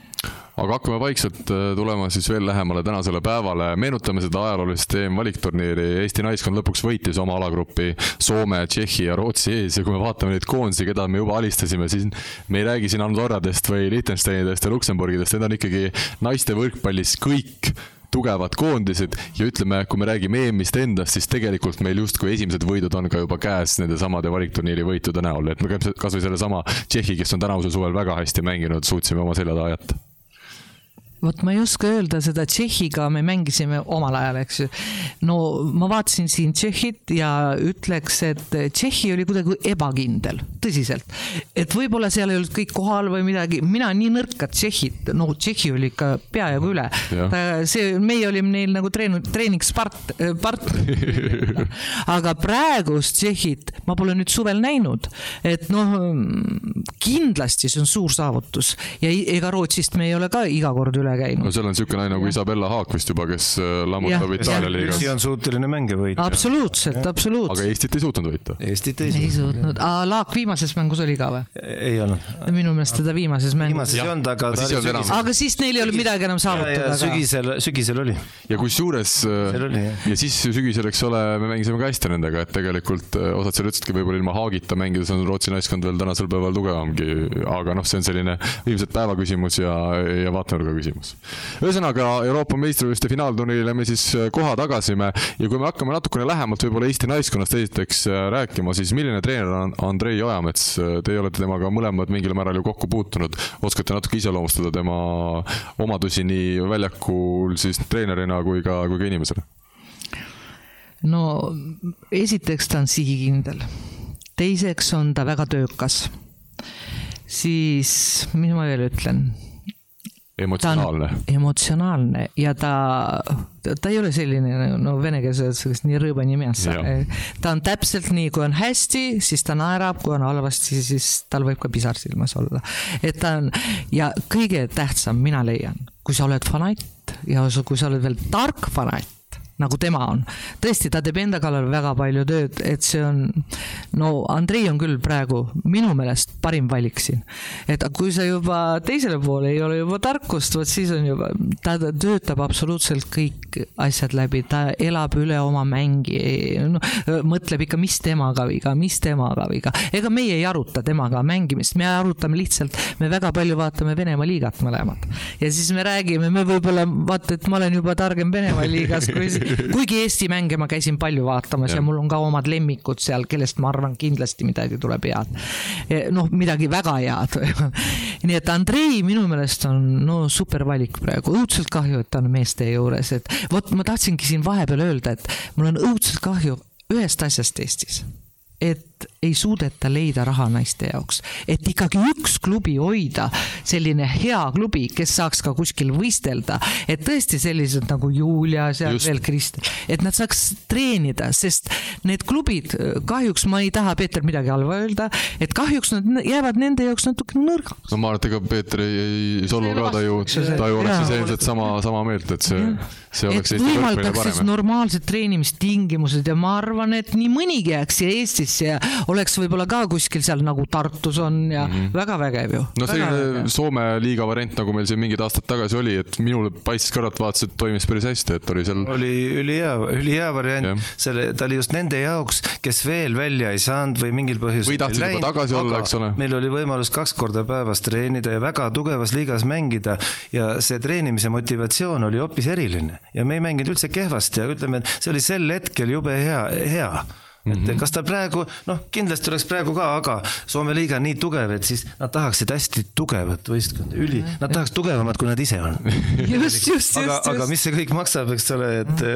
aga hakkame vaikselt äh, tulema siis veel lähemale tänasele päevale. meenutame seda ajaloolist EM-valikturniiri. Eesti naiskond lõpuks võitis oma alagrupi Soome, Tšehhi ja Rootsi ees. Ja kui me vaatame neid koondisi, keda me juba alistasime, siis me ei räägi siin Andorradest või Liechtensteinidest ja Luksemburgidest, need on ikkagi naiste võrkpallis kõik tugevad koondised ja ütleme, kui me räägime EM-ist endast, siis tegelikult meil justkui esimesed võidud on ka juba käes nende samade valikturniiri võitude näol, et me kasvõi sellesama Tšehhi, kes on tänavusel suvel väga hästi mänginud, suutsime oma selja taha jätta vot ma ei oska öelda seda Tšehhiga me mängisime omal ajal, eks ju. no ma vaatasin siin Tšehhit ja ütleks, et Tšehhi oli kuidagi ebakindel, tõsiselt. et võib-olla seal ei olnud kõik kohal või midagi, mina nii nõrkat Tšehhit, no Tšehhi oli ikka peajagu üle. see, meie olime neil nagu treen-, treeningspart-, part-. aga praegust Tšehhit ma pole nüüd suvel näinud, et noh, kindlasti see on suur saavutus ja ega Rootsist me ei ole ka iga kord üle üle käinud. no seal on niisugune naine nagu Isabella Haak vist juba, kes äh, lammutab Itaalia liigas. Eesti on suuteline mänge võita. absoluutselt, absoluutselt. aga Eestit ei suutnud võita. Eestit ei, ei suutnud. Laak viimases mängus oli ka või? ei olnud. minu meelest teda viimases mängus. viimases ei olnud, aga ta oli sügisel. aga siis neil ei olnud midagi enam saavutada. sügisel, sügisel oli. ja kusjuures ja siis sügisel, eks ole, me mängisime ka hästi nendega, et tegelikult äh, osad seal ütlesidki, võib-olla ilma Haagita mängides on Rootsi naiskond veel tänasel päeval tugevamgi, aga noh, see on selline ilmselt päeva küsimus ja, ja vaatenurga küsimus küsimus. ühesõnaga Euroopa meistrivõistluste finaalturniirile me siis äh, koha tagasime ja kui me hakkame natukene lähemalt võib-olla Eesti naiskonnast esiteks äh, rääkima, siis milline treener on Andrei Ojamets, teie olete temaga mõlemad mingil määral ju kokku puutunud, oskate natuke iseloomustada tema omadusi nii väljakul siis treenerina kui ka, kui ka inimesena? no esiteks ta on sihikindel, teiseks on ta väga töökas, siis mis ma veel ütlen emotsionaalne. emotsionaalne ja ta, ta ei ole selline, nagu, no vene keeles öeldakse nii rõõba nii meassa. ta on täpselt nii, kui on hästi, siis ta naerab, kui on halvasti, siis tal võib ka pisar silmas olla. et ta on ja kõige tähtsam, mina leian, kui sa oled fanatt ja kui sa oled veel tark fanatt nagu tema on. tõesti, ta teeb enda kallal väga palju tööd, et see on, no Andrei on küll praegu minu meelest parim valik siin. et kui sa juba teisele poole ei ole juba tarkust, vot siis on juba, ta töötab absoluutselt kõik asjad läbi, ta elab üle oma mängi no,, mõtleb ikka, mis temaga viga, mis temaga viga. ega meie ei aruta temaga mängimist, me arutame lihtsalt, me väga palju vaatame Venemaa liigat mõlemad. ja siis me räägime, me võib-olla vaata, et ma olen juba targem Venemaa liigas kui kuigi Eesti mänge ma käisin palju vaatamas ja. ja mul on ka omad lemmikud seal, kellest ma arvan, kindlasti midagi tuleb head. noh, midagi väga head nii et Andrei minu meelest on no super valik praegu, õudselt kahju, et ta on meeste juures, et vot ma tahtsingi siin vahepeal öelda, et mul on õudselt kahju ühest asjast Eestis et ei suudeta leida raha naiste jaoks, et ikkagi üks klubi hoida, selline hea klubi, kes saaks ka kuskil võistelda, et tõesti sellised nagu Julia, seal Just. veel Kristel, et nad saaks treenida, sest need klubid, kahjuks ma ei taha Peeter midagi halba öelda, et kahjuks nad jäävad nende jaoks natuke nõrgaks. no ma arvan, et ega Peeter ei, ei solvu ka, ta ju, ta ju oleks siis ilmselt sama, sama meelt, et see, see oleks Eesti võrkpallile parem. normaalsed treenimistingimused ja ma arvan, et nii mõnigi jääks siia Eestisse ja oleks võib-olla ka kuskil seal nagu Tartus on ja mm -hmm. väga vägev ju. no selline Soome liiga variant, nagu meil siin mingid aastad tagasi oli, et minule paistis kõrvalt vaatas, et toimis päris hästi, et oli seal. oli ülihea, ülihea variant, selle, ta oli just nende jaoks, kes veel välja ei saanud või mingil põhjusel. või tahtsid juba tagasi olla, eks ole. meil oli võimalus kaks korda päevas treenida ja väga tugevas liigas mängida ja see treenimise motivatsioon oli hoopis eriline ja me ei mänginud üldse kehvasti, aga ütleme, et see oli sel hetkel jube hea, hea mm -hmm. kas ta praegu, noh, kindlasti oleks praegu ka, aga Soome liiga on nii tugev, et siis nad tahaksid hästi tugevat võistkonda, üli, nad tahaks tugevamat, kui nad ise on. just, just, just. aga, aga mis see kõik maksab, eks ole, et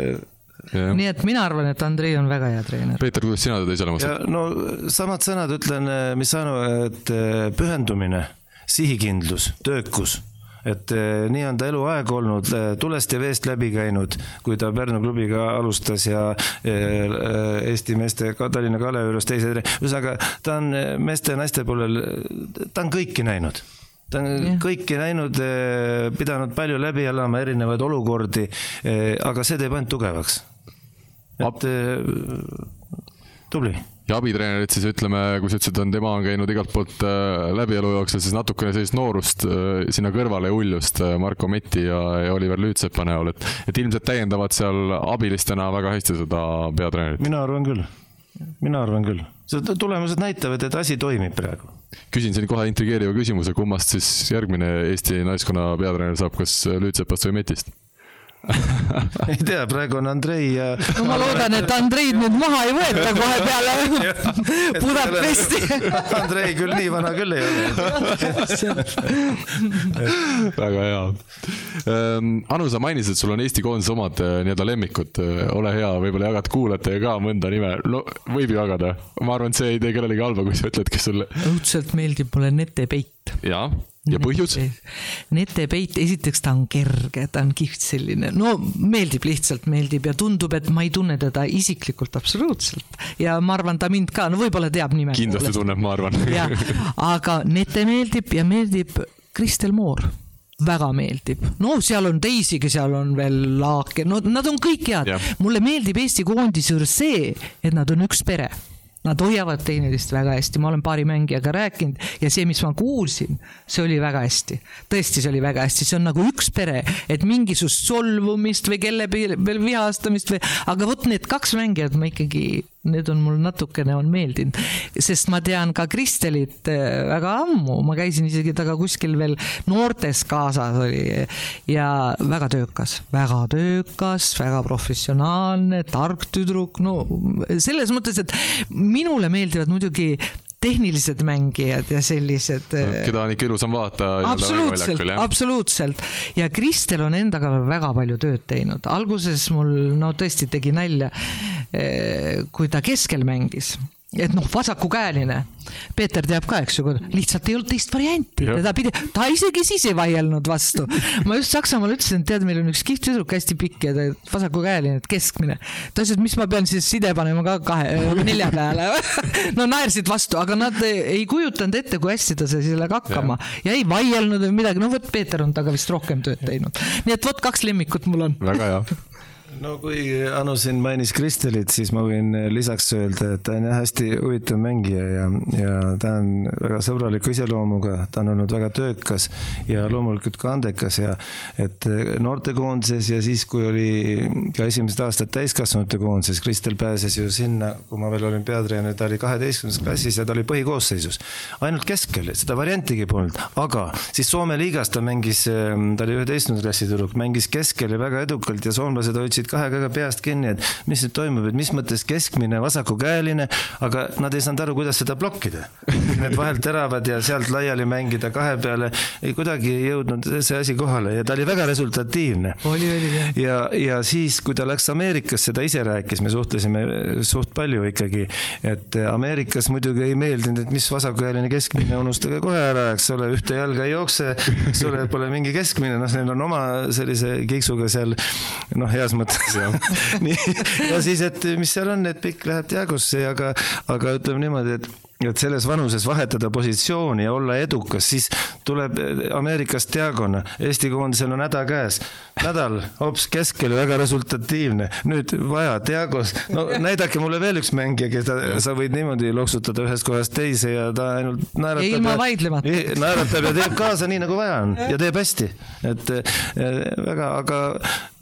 Ja. nii et mina arvan, et Andrei on väga hea treener. Peeter, kuidas sina teda iseloomustad? no samad sõnad ütlen, mis Anu, et pühendumine, sihikindlus, töökus et eh, nii on ta eluaeg olnud, eh, tulest ja veest läbi käinud, kui ta Pärnu klubiga alustas ja eh, Eesti meeste, Tallinna Kalevi juures teise, ühesõnaga ta on meeste ja naiste poolel, ta on kõiki näinud ta on ja. kõiki näinud, pidanud palju läbi elama, erinevaid olukordi, aga see teeb ainult tugevaks. et tubli ja abitreenerid siis ütleme, kui sa ütlesid, on tema on käinud igalt poolt äh, läbi elu jooksul, siis natukene sellist noorust äh, sinna kõrvale ja uljust äh, Marko Metti ja, ja Oliver Lüütsepa näol, et, et ilmselt täiendavad seal abilistena väga hästi seda peatreenerit. mina arvan küll, mina arvan küll, tulemused näitavad, et asi toimib praegu. küsin siin kohe intrigeeriva küsimuse, kummast siis järgmine Eesti naiskonna peatreener saab, kas Lüütsepast või Metist? ei tea, praegu on Andrei ja. no ma loodan, et Andreid nüüd maha ei võeta kohe peale Budapesti Andrei küll nii vana küll ei ole väga hea. Ehm, anu, sa mainisid, sul on Eesti koondise omad eh, nii-öelda lemmikud, ole hea, võib-olla jagad kuulajatega ka mõnda nime, no võib ju jagada. ma arvan, et see ei tee kellelegi halba, kui sa ütled, kes sulle. õudselt meeldib mulle Nete Peit. Ja põhjus? Nete Peit, esiteks ta on kerge, ta on kihvt selline, no meeldib lihtsalt, meeldib ja tundub, et ma ei tunne teda isiklikult absoluutselt. ja ma arvan, ta mind ka, no võib-olla teab nime. kindlasti tunneb, ma arvan. jah, aga Nete meeldib ja meeldib Kristel Moor väga meeldib, no seal on teisigi, seal on veel Laake, no nad on kõik head. mulle meeldib Eesti koondise juures see, et nad on üks pere Nad hoiavad teineteist väga hästi, ma olen paari mängijaga rääkinud ja see, mis ma kuulsin, see oli väga hästi. tõesti, see oli väga hästi, see on nagu üks pere, et mingisugust solvumist või kelle peale vihastamist või, aga vot need kaks mängijat ma ikkagi need on mul natukene on meeldinud, sest ma tean ka Kristelit äh, väga ammu, ma käisin isegi temaga kuskil veel noortes kaasas oli. Ja väga töökas, väga töökas, väga professionaalne, tark tüdruk, no selles mõttes, et minule meeldivad muidugi tehnilised mängijad ja sellised. Äh, keda on ikka ilusam vaadata. absoluutselt, absoluutselt ja Kristel on endaga väga palju tööd teinud, alguses mul no tõesti tegi nalja, äh, kui ta keskel mängis et noh, vasakukäeline. Peeter teab ka, eks ju, lihtsalt ei olnud teist varianti, teda pidi, ta isegi siis ei vaielnud vastu. ma just Saksamaal ütlesin, et tead, meil on üks kihvt tüdruk, hästi pikk ja ta vasakukäeline, keskmine. ta ütles, et mis ma pean siis side panema ka kahe, nelja peale no naersid vastu, aga nad ei kujutanud ette, kui hästi ta sai sellega hakkama ja. ja ei vaielnud või midagi, no vot, Peeter on temaga vist rohkem tööd teinud. nii et vot kaks lemmikut mul on. väga hea no kui Anu siin mainis Kristelit, siis ma võin lisaks öelda, et ta on jah hästi huvitav mängija ja, ja ta on väga sõbraliku iseloomuga, ta on olnud väga töökas ja loomulikult ka andekas ja et noortekoondises ja siis, kui oli ka esimesed aastad täiskasvanute koondises, Kristel pääses ju sinna, kui ma veel olin peatreener, ta oli kaheteistkümnendas klassis ja ta oli põhikoosseisus. ainult keskel, seda variantigi polnud, aga siis Soome liigas ta mängis, ta oli üheteistkümnenda klassi tüdruk, mängis keskel ja väga edukalt ja soomlased hoidsid hoidsid kahe käega peast kinni, et mis nüüd toimub, et mis mõttes keskmine vasakukäeline, aga nad ei saanud aru, kuidas seda blokkida. Need vahelt teravad ja sealt laiali mängida kahe peale, ei kuidagi ei jõudnud see asi kohale ja ta oli väga resultatiivne. oli, oli jah. ja, ja siis, kui ta läks Ameerikasse, ta ise rääkis, me suhtlesime suht palju ikkagi, et Ameerikas muidugi ei meeldinud, et mis vasakukäeline keskmine, unustage kohe ära, eks ole, ühte jalga ei jookse, eks ole, pole mingi keskmine, noh, neil on oma sellise kiiksuga seal noh, heas mõttes nii, ja siis, et mis seal on, et pikk läheb Diagosse, aga, aga ütleme niimoodi, et et selles vanuses vahetada positsiooni ja olla edukas, siis tuleb Ameerikast diagon, Eesti koondisel on häda käes. nädal hops keskel, väga resultatiivne, nüüd vaja diagos, no näidake mulle veel üks mängija, keda sa võid niimoodi loksutada ühest kohast teise ja ta ainult naeratab. ilma vaidlemata. naeratab ja teeb kaasa nii nagu vaja on ja teeb hästi, et eh, väga, aga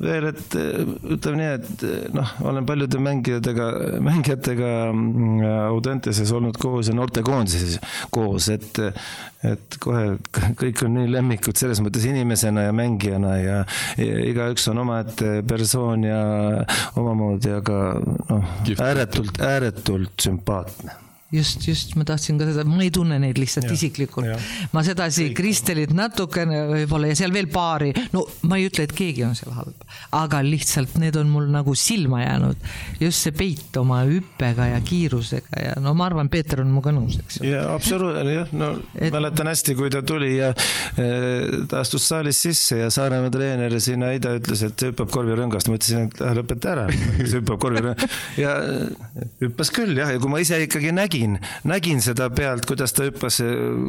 veel, et eh, ütleme nii, et eh, noh, olen paljude mängijatega, mängijatega mm, Audenteses olnud koos noortekoondises koos, et, et kohe kõik on nii lemmikud selles mõttes inimesena ja mängijana ja, ja igaüks on omaette persoon ja omamoodi, aga noh, ääretult, ääretult sümpaatne just, just ma tahtsin ka seda, ma ei tunne neid lihtsalt ja, isiklikult. ma sedasi Kristelit natukene võib-olla ja seal veel paari, no ma ei ütle, et keegi on seal halb, aga lihtsalt need on mul nagu silma jäänud. just see peit oma hüppega ja kiirusega ja no ma arvan, Peeter on minuga nõus, eks ju. ja absoluutselt jah, no et... mäletan hästi, kui ta tuli ja e, ta astus saalis sisse ja Saaremaa treener sinna Ida ütles, et hüppab korvirõngast, ma ütlesin, et lõpeta ära, see hüppab korvirõngast ja hüppas küll jah, ja kui ma ise ikkagi nägin, nägin, nägin seda pealt, kuidas ta hüppas,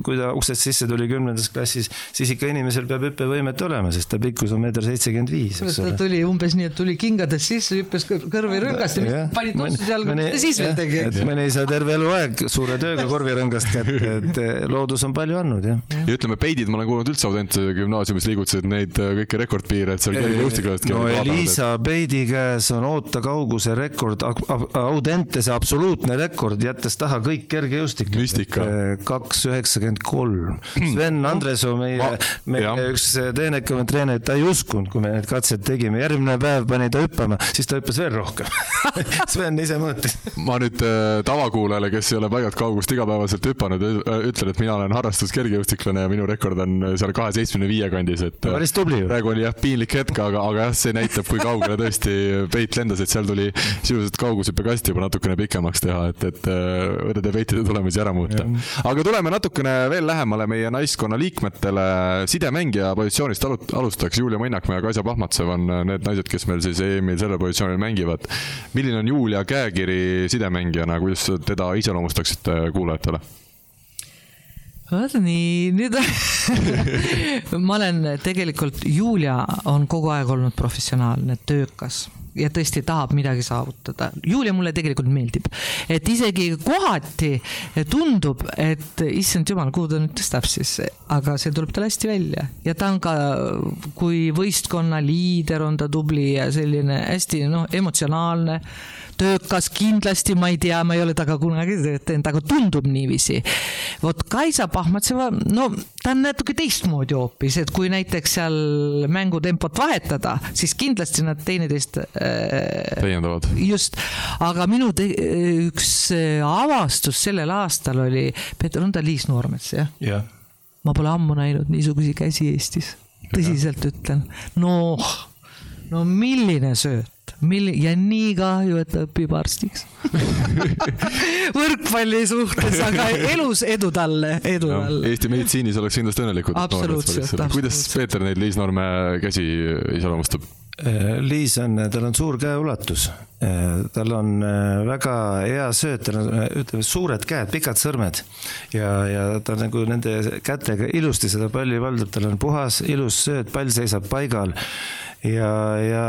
kui ta uksest sisse tuli kümnendas klassis, siis ikka inimesel peab hüppevõimet olema, sest ta pikkus on meeter seitsekümmend viis, eks ta ole. tuli umbes nii, et tuli kingades sisse, hüppas kõr- kõrvirõngast ja Jah, pani mõni- tossu seal, mõni- mis ta siis veel tegi, et eks. mõni ei saa terve eluaeg suure tööga korvirõngast kätte, et eh, loodus on palju andnud, jah. ja ütleme, peidid ma olen kuulnud üldse Audentese gümnaasiumis liigutasid neid äh, kõiki rekordpiire, et seal kergejõustikust. no Elisa Peidi käes on oota kauguse rekord, Audentese absoluutne rekord, jättes taha kõik kergejõustikud. Müstika. kaks üheksakümmend kolm. Sven Andresoo, meie meie üks teenekamaid treenereid, ta ei uskunud, kui me need katsed tegime, järgmine päev pani ta hüppama, siis ta hüppas veel rohkem. Sven ise mõõtis. ma nüüd äh, tavakuulajale, kes ei ole paigalt kaugust igapäevaselt hüpanud, ütlen, et mina olen harrastus kergejõustiklane ja minu rekord on seal kahe seitsmekümne viie kandis, et. päris tubli ju. praegu oli jah piinlik hetk, aga, aga jah, see näitab, kui kaugele tõesti peit lendas, et seal tuli sisuliselt kaugushüppekasti juba natukene pikemaks teha, et, et äh, õdede peitide tulemusi ära muuta. aga tuleme natukene veel lähemale meie naiskonna liikmetele. sidemängija positsioonist alu- alustaks Julia Mõnnakmäe ja Kaisa Pahmatsev on need naised, kes meil siis EM-il sellel positsioonil mängivad. milline on Julia käekiri sidemängijana, kuidas teda iseloomustaksite kuulajatele? vot nii, nüüd ma olen tegelikult, Julia on kogu aeg olnud professionaalne, töökas ja tõesti tahab midagi saavutada. Julia mulle tegelikult meeldib, et isegi kohati tundub, et issand jumal, kuhu ta nüüd tõstab siis, aga see tuleb tal hästi välja ja ta on ka kui võistkonna liider on ta tubli ja selline hästi noh, emotsionaalne töökas kindlasti, ma ei tea, ma ei ole temaga kunagi tööd teinud, aga tundub niiviisi. vot Kaisa Pahmatseva, no ta on natuke teistmoodi hoopis, et kui näiteks seal mängutempot vahetada, siis kindlasti nad teineteist täiendavad. just, aga minu te- üks äh, avastus sellel aastal oli, Peeter, on ta Liis Noormets, jah? jah ma pole ammu näinud niisuguseid käsi Eestis, tõsiselt ütlen. no, no milline sööt, milline ja nii kahju, et ta õpib arstiks. võrkpalli suhtes, aga elus edu talle, edu talle. Eesti meditsiinis oleks kindlasti õnnelikud. Absoluutselt, kuidas. Peeter neid Liis Norme käsi iseloomustab? Äh, Liis on, tal on suur käeulatus, tal on äh, väga hea sööt, tal on äh, ütleme suured käed, pikad sõrmed. Ja, ja ta nagu nende kätega ilusti seda palli valdab, tal on puhas, ilus sööt, pall seisab paigal. Ja, ja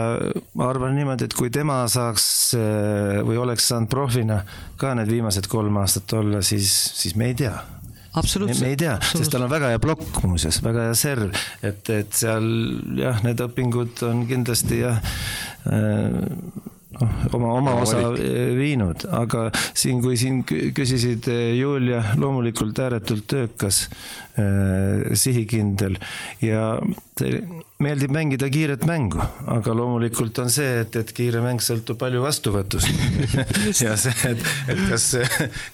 ma arvan niimoodi, et kui tema saaks äh, või oleks saanud profina ka need viimased kolm aastat olla, siis, siis me ei tea absoluutselt. me ei tea, sest tal on väga hea plokk muuseas, väga hea serv, et, et seal jah, need õpingud on kindlasti jah äh, noh, oma, oma osa viinud, aga siin, kui siin kü- küsisid eh, Julia, loomulikult ääretult töökas äh,, sihikindel. Ja te- meeldib mängida kiiret mängu, aga loomulikult on see, et, et kiire mäng sõltub palju vastuvõtust. ja see, et, et kas,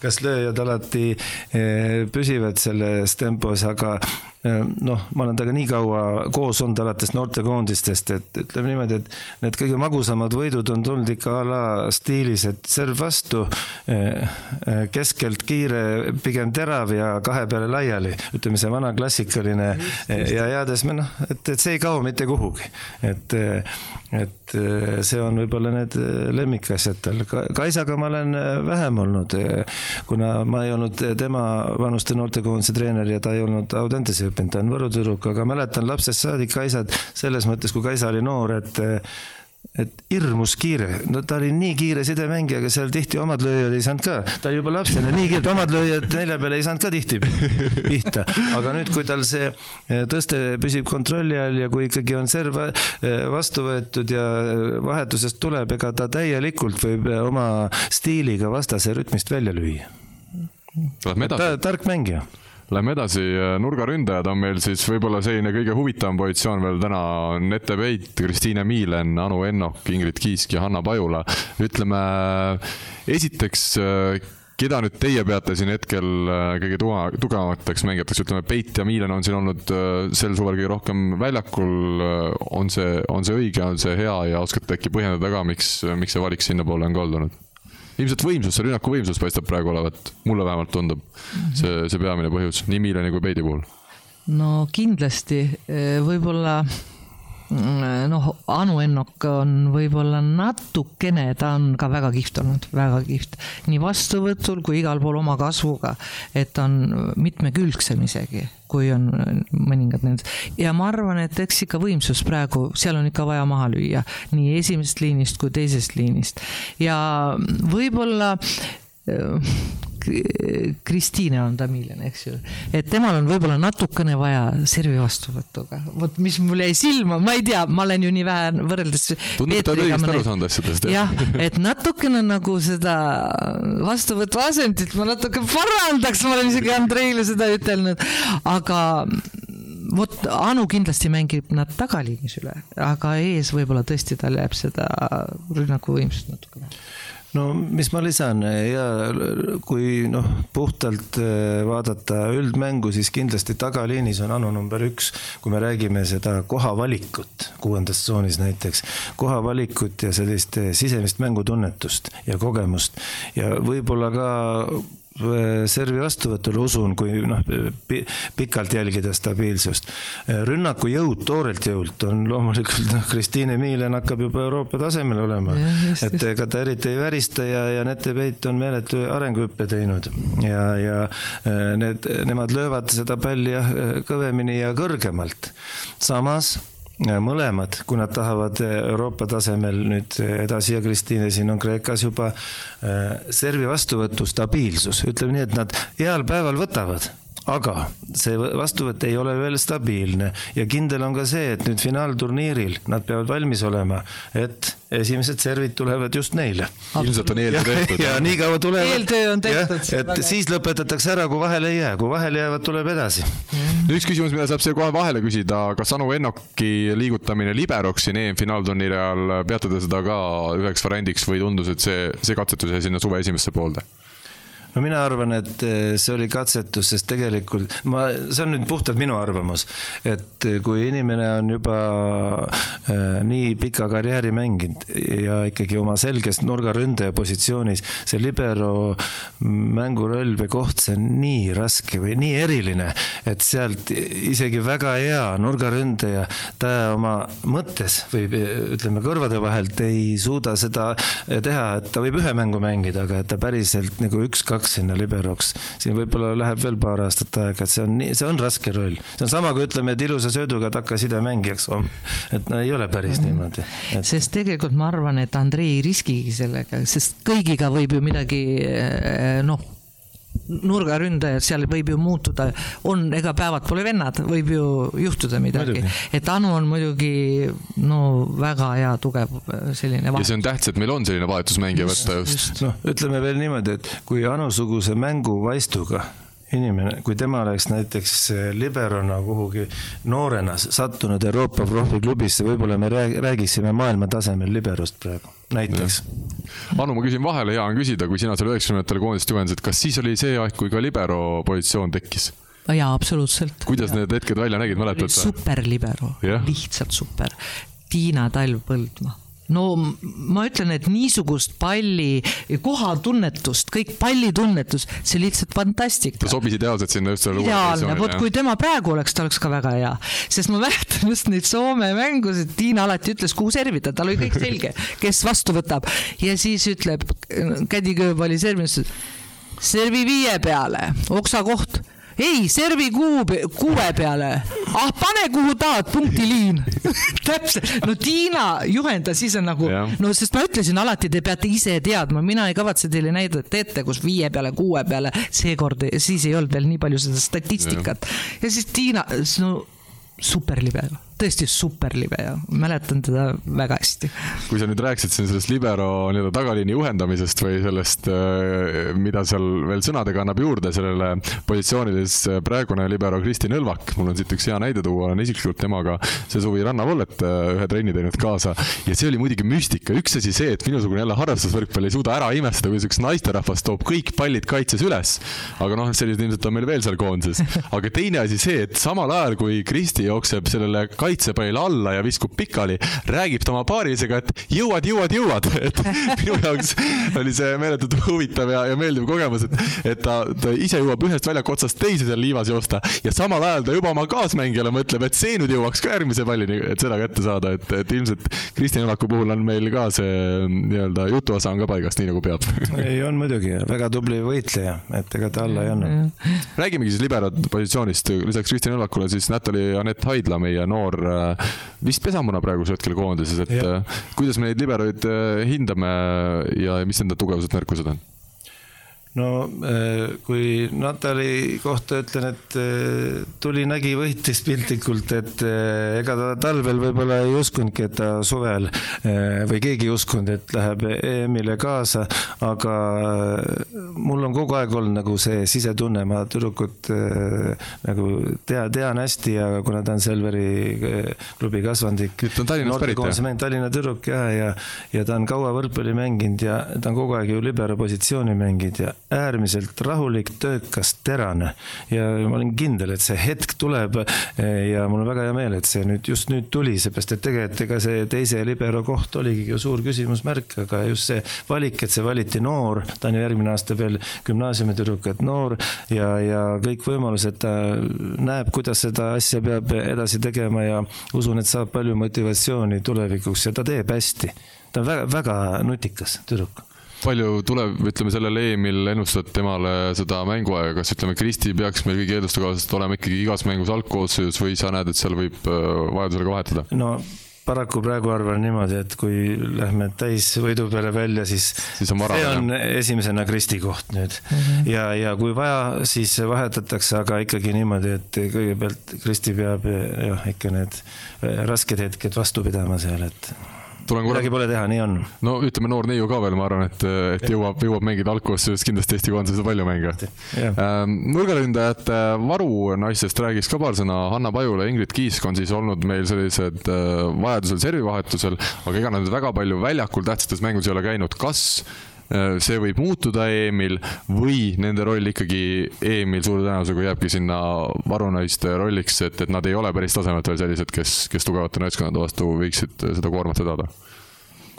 kas lööjad alati eh, püsivad selles tempos, aga eh, noh, ma olen temaga nii kaua koos olnud alates noortekoondistest, et ütleme niimoodi, et need kõige magusamad võidud on tulnud ikka a la stiilis, et serv vastu, keskelt kiire, pigem terav ja kahe peale laiali, ütleme see vana klassikaline eh, ja jäädes me noh, et, et see ei kao mitte kuhugi, et et see on võib-olla need lemmikasjad tal, Kaisaga ma olen vähem olnud, kuna ma ei olnud tema vanuste noortekoondise treener ja ta ei olnud Audentese õppinud, ta on Võru tüdruk, aga mäletan lapsest saadik Kaisat selles mõttes, kui Kaisa oli noor, et et hirmus kiire, no ta oli nii kiire sidemängija, aga seal tihti omad lööjad ei saanud ka, ta juba lapsena nii kiire, et omad lööjad nelja peale ei saanud ka tihti pihta. aga nüüd, kui tal see eh, tõste püsib kontrolli all ja kui ikkagi on serv eh, vastu võetud ja vahetusest tuleb, ega ta täielikult võib eh, oma stiiliga vastase rütmist välja lüüa. Ta tark mängija lähme edasi, nurgaründajad on meil siis võib-olla selline kõige huvitavam positsioon veel täna on Ette Peit, Kristiine Miilen, Anu Ennok, Ingrid Kiisk ja Hanna Pajula. ütleme esiteks, keda nüüd teie peate siin hetkel äh, kõige tuga- tugevamateks mängijateks, ütleme Peit ja Miilen on siin olnud äh, sel suvel kõige rohkem väljakul. on see, on see õige, on see hea ja oskate äkki põhjendada ka, miks, miks see valik sinnapoole on kaldunud? Ilmselt võimsus, see rünnaku võimsus paistab praegu olevat, mulle vähemalt tundub see, see peamine põhjus nii Miileni kui Peidi puhul. no kindlasti, võib-olla mm, noh, Anu Ennok on võib-olla natukene, ta on ka väga kihvt olnud, väga kihvt. nii vastuvõtul kui igal pool oma kasvuga, et ta on mitmekülgsem isegi kui on mõningad nendest. ja ma arvan, et eks ikka võimsus praegu, seal on ikka vaja maha lüüa nii esimesest liinist kui teisest liinist ja võib-olla Kristiine on tamiilane, eks ju, et temal on võib-olla natukene vaja servi vastuvõtuga, vot mis mul jäi silma, ma ei tea, ma olen ju nii vähe võrreldes. tundub, et ta on õigesti aru saanud asjadest. jah, et natukene nagu seda vastuvõtu asendit ma natuke parandaks, ma olen isegi Andreile seda ütelnud, aga vot Anu kindlasti mängib nad tagaliinis üle, aga ees võib-olla tõesti tal jääb seda rünnakuvõimsust natuke vähe no mis ma lisan? Ja kui noh, puhtalt äh, vaadata üldmängu, siis kindlasti tagaliinis on Anu number üks, kui me räägime seda kohavalikut kuuendas tsoonis näiteks, kohavalikut ja sellist äh, sisemist mängutunnetust ja kogemust. Ja võib-olla ka servi vastuvõtul usun, kui noh, pikalt jälgida stabiilsust. Äh, rünnaku jõud, toorelt jõult on loomulikult noh, Kristiine Miilen hakkab juba Euroopa tasemel olema. et ega ta eriti ei värista ja, ja Nete Peit on meeletu arenguhüppe teinud ja, ja äh, need, nemad löövad seda palli jah, kõvemini ja kõrgemalt. samas mõlemad, kui nad tahavad Euroopa tasemel nüüd edasi. Ja Kristiine siin on Kreekas juba äh, servi vastuvõtu stabiilsus, ütleme nii, et nad heal päeval võtavad aga see vastuvõtt ei ole veel stabiilne ja kindel on ka see, et nüüd finaalturniiril nad peavad valmis olema, et esimesed servid tulevad just neile. ilmselt on eeltöö tehtud. ja nii kaua tulevad. eeltöö on tehtud. et siis lõpetatakse ära, kui vahele ei jää, kui vahele jäävad, tuleb edasi mm.. üks küsimus, mida saab siia kohe vahele küsida, kas Anu Ennoki liigutamine liberoks siin EM-finaalturniiri ajal, peate te seda ka üheks variandiks või tundus, et see, see katsetus jäi sinna suve esimesse poolde? No mina arvan, et eh, see oli katsetus, sest tegelikult ma, see on nüüd puhtalt minu arvamus, et eh, kui inimene on juba äh, nii pika karjääri mänginud ja ikkagi oma selges nurgaründaja positsioonis, see libero mänguroll või koht, see on nii raske või nii eriline, et sealt isegi väga hea nurgaründaja, ta oma mõttes või ütleme, kõrvade vahelt ei suuda seda teha, et ta võib ühe mängu mängida, aga et ta päriselt nagu üks-kaks kaks sinna liberoks. siin võib-olla läheb veel paar aastat aega, et see on nii, see on raske roll. see on sama, kui ütleme, et ilusa sööduga takkaside mängijaks on. et no ei ole päris -hmm. niimoodi et.... sest tegelikult ma arvan, et Andrei ei riskigi sellega, sest kõigiga võib ju midagi eh, noh nurgaründajad, seal võib ju muutuda, on, ega päevad pole vennad, võib ju juhtuda midagi. et Anu on muidugi no väga hea, tugev selline. ja see on tähtis, et meil on selline vahetusmängija võtta just, just.. noh, ütleme veel niimoodi, et kui Anu-suguse mänguvaistuga inimene, kui tema oleks näiteks liberona kuhugi noorena sattunud Euroopa profiklubisse, võib-olla me räägiksime maailma tasemel liberost praegu näiteks. Anu, ma küsin vahele, hea on küsida, kui sina seal üheksakümnendatel koondist juhendasid, kas siis oli see aeg, kui ka libero positsioon tekkis? jaa, absoluutselt. kuidas ja. need hetked välja nägid, mäletad? super libero, lihtsalt super. Tiina Talv Põldmaa no ma ütlen, et niisugust palli, kohatunnetust, kõik pallitunnetus, see lihtsalt fantastika. ta sobis ideaalselt sinna just sellele ideaalne, vot kui tema praegu oleks, ta oleks ka väga hea, sest ma mäletan just neid Soome mängusid, Tiina alati ütles, kuhu servida, tal oli kõik selge, kes vastu võtab. Ja siis ütleb, kädikööb oli servinud, servi viie peale, oksakoht ei, servi kuu, kuue peale. ah, pane kuhu tahad, punktiliin täpselt, no Tiina juhendas, siis on nagu, no sest ma ütlesin alati, te peate ise teadma, mina ei kavatse teile näidata ette, kus viie peale, kuue peale, seekord, siis ei olnud veel nii palju seda statistikat. ja siis Tiina, no superlibe tõesti super libe ja mäletan teda väga hästi. kui sa nüüd rääkisid siin sellest libero nii-öelda tagaliini juhendamisest või sellest, äh, mida seal veel sõnadega annab juurde sellele positsioonile, siis äh, praegune libero Kristi Nõlvak, mul on siit üks hea näide tuua, olen isiklikult temaga see suvi rannavollet äh, ühe trenni teinud kaasa ja see oli muidugi müstika, üks asi see, et minusugune jälle harrastusvõrkpall ei suuda ära imestada, kuidas üks naisterahvas toob kõik pallid kaitses üles. aga noh, sellised ilmselt on meil veel seal koondises, aga teine asi see, et samal ajal kui Kristi jookseb sellele kaitsele kaitsepall alla ja viskub pikali, räägib ta oma paarisega, et jõuad, jõuad, jõuad, et minu jaoks oli see meeletult huvitav ja, ja meeldiv kogemus, et, et ta, ta ise jõuab ühest väljaku otsast teise seal liivas joosta ja samal ajal ta juba oma kaasmängijale mõtleb, et see nüüd jõuaks ka järgmise pallini, et seda kätte saada, et, et ilmselt Kristjan Jolaku puhul on meil ka see nii-öelda jutuosa on ka paigas, nii nagu peab. ei, on muidugi, väga tubli võitleja, et ega ta alla ei anna. räägimegi siis libero positsioonist, lisaks Kristjan Jolakule siis Natalja Anett Haidla, meie noor vist pesamuna praegusel hetkel koondises, et ja. kuidas me neid liberoid hindame ja mis nende tugevused, nõrkused on? No äh, kui Natali kohta ütlen, et äh, tuli, nägi, võitis piltlikult, et äh, ega ta talvel võib-olla ei uskunudki, et ta suvel või keegi ei uskunud, et läheb EM-ile kaasa, aga mul on kogu aeg olnud nagu see sisetunne, ma tüdrukut nagu tea, tean hästi ja kuna ta on Selveri klubi kasvandik. ta on Tallinnast pärit jah? Tallinna tüdruk ja, ja, ja ta on kaua võrkpalli mänginud ja ta on kogu aeg ju libero positsiooni mänginud ja äärmiselt rahulik, töökas, terane ja ma olin kindel, et see hetk tuleb. ja mul on väga hea meel, et see nüüd just nüüd tuli, seepärast et tegelikult ega see teise libero koht oligi ju suur küsimusmärk, aga just see valik, et see valiti noor, ta on ju järgmine aasta veel gümnaasiumitüdruk, et noor ja, ja kõik võimalused, ta näeb, kuidas seda asja peab edasi tegema ja usun, et saab palju motivatsiooni tulevikuks ja ta teeb hästi. ta on väga, väga nutikas tüdruk palju tuleb, ütleme sellel EM-il ennustad temale seda mänguaega, kas ütleme, Kristi peaks meil kõigi eelduste kohaselt olema ikkagi igas mängus algkoosseisus või sa näed, et seal võib äh, vajadusel ka vahetada? no paraku praegu arvan niimoodi, et kui lähme täisvõidu peale välja, siis, siis on see on esimesena Kristi koht nüüd mm. -hmm. ja, ja kui vaja, siis vahetatakse, aga ikkagi niimoodi, et kõigepealt Kristi peab jah, ikka need rasked hetked vastu pidama seal, et tulen korra. midagi pole teha, nii on. no ütleme, noor neiu ka veel, ma arvan, et, et jõuab, jõuab mängida algkoosseisus kindlasti Eesti koondises palju mänge. Ähm, nurgaründajate varu naistest räägiks ka paar sõna. Hanna Pajula Ingrid Kiisk on siis olnud meil sellised äh, vajadusel servivahetusel, aga ega nad väga palju väljakul tähtsates mängudes ei ole käinud. kas äh, see võib muutuda EM-il või nende roll ikkagi EM-il suure tõenäosusega jääbki sinna varunaiste rolliks, et, et nad ei ole päris tasemelt veel sellised, kes, kes tugevate naiskondade vastu võiksid seda koormat vedada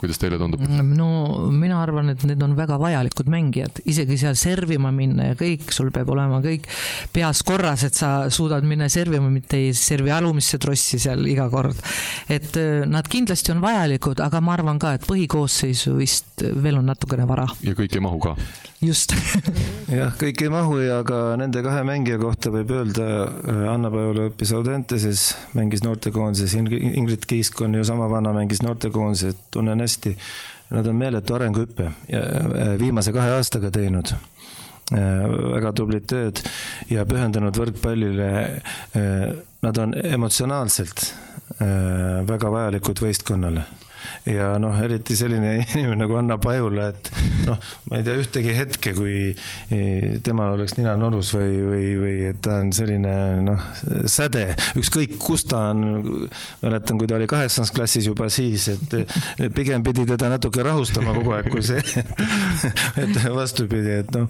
kuidas teile tundub? no mina arvan, et need on väga vajalikud mängijad, isegi seal servima minna ja kõik, sul peab olema kõik peas korras, et sa suudad minna servima, mitte ei servi alumisse trossi seal iga kord. et äh, nad kindlasti on vajalikud, aga ma arvan ka, et põhikoosseisu vist veel on natukene vara. ja kõik ei mahu ka? just jah, kõik ei mahu ja ka nende kahe mängija kohta võib öelda, äh, Anna-Paula õppis Audenteses, mängis noortekoondises, Ingrid Kiisk on ju sama vana, mängis noortekoondises, tunnen hästi hästi. Nad on meeletu arenguhüppe äh, viimase kahe aastaga teinud äh, väga tublit tööd ja pühendunud võrkpallile. Äh, nad on emotsionaalselt väga vajalikud võistkonnale ja noh, eriti selline inimene nagu Anna Pajula, et noh, ma ei tea ühtegi hetke, kui e, temal oleks nina norus või, või, või et ta on selline noh, säde, ükskõik kus ta on. mäletan, kui ta oli kaheksandas klassis juba siis, et pigem pidi teda natuke rahustama kogu aeg, kui see, et vastupidi, et noh.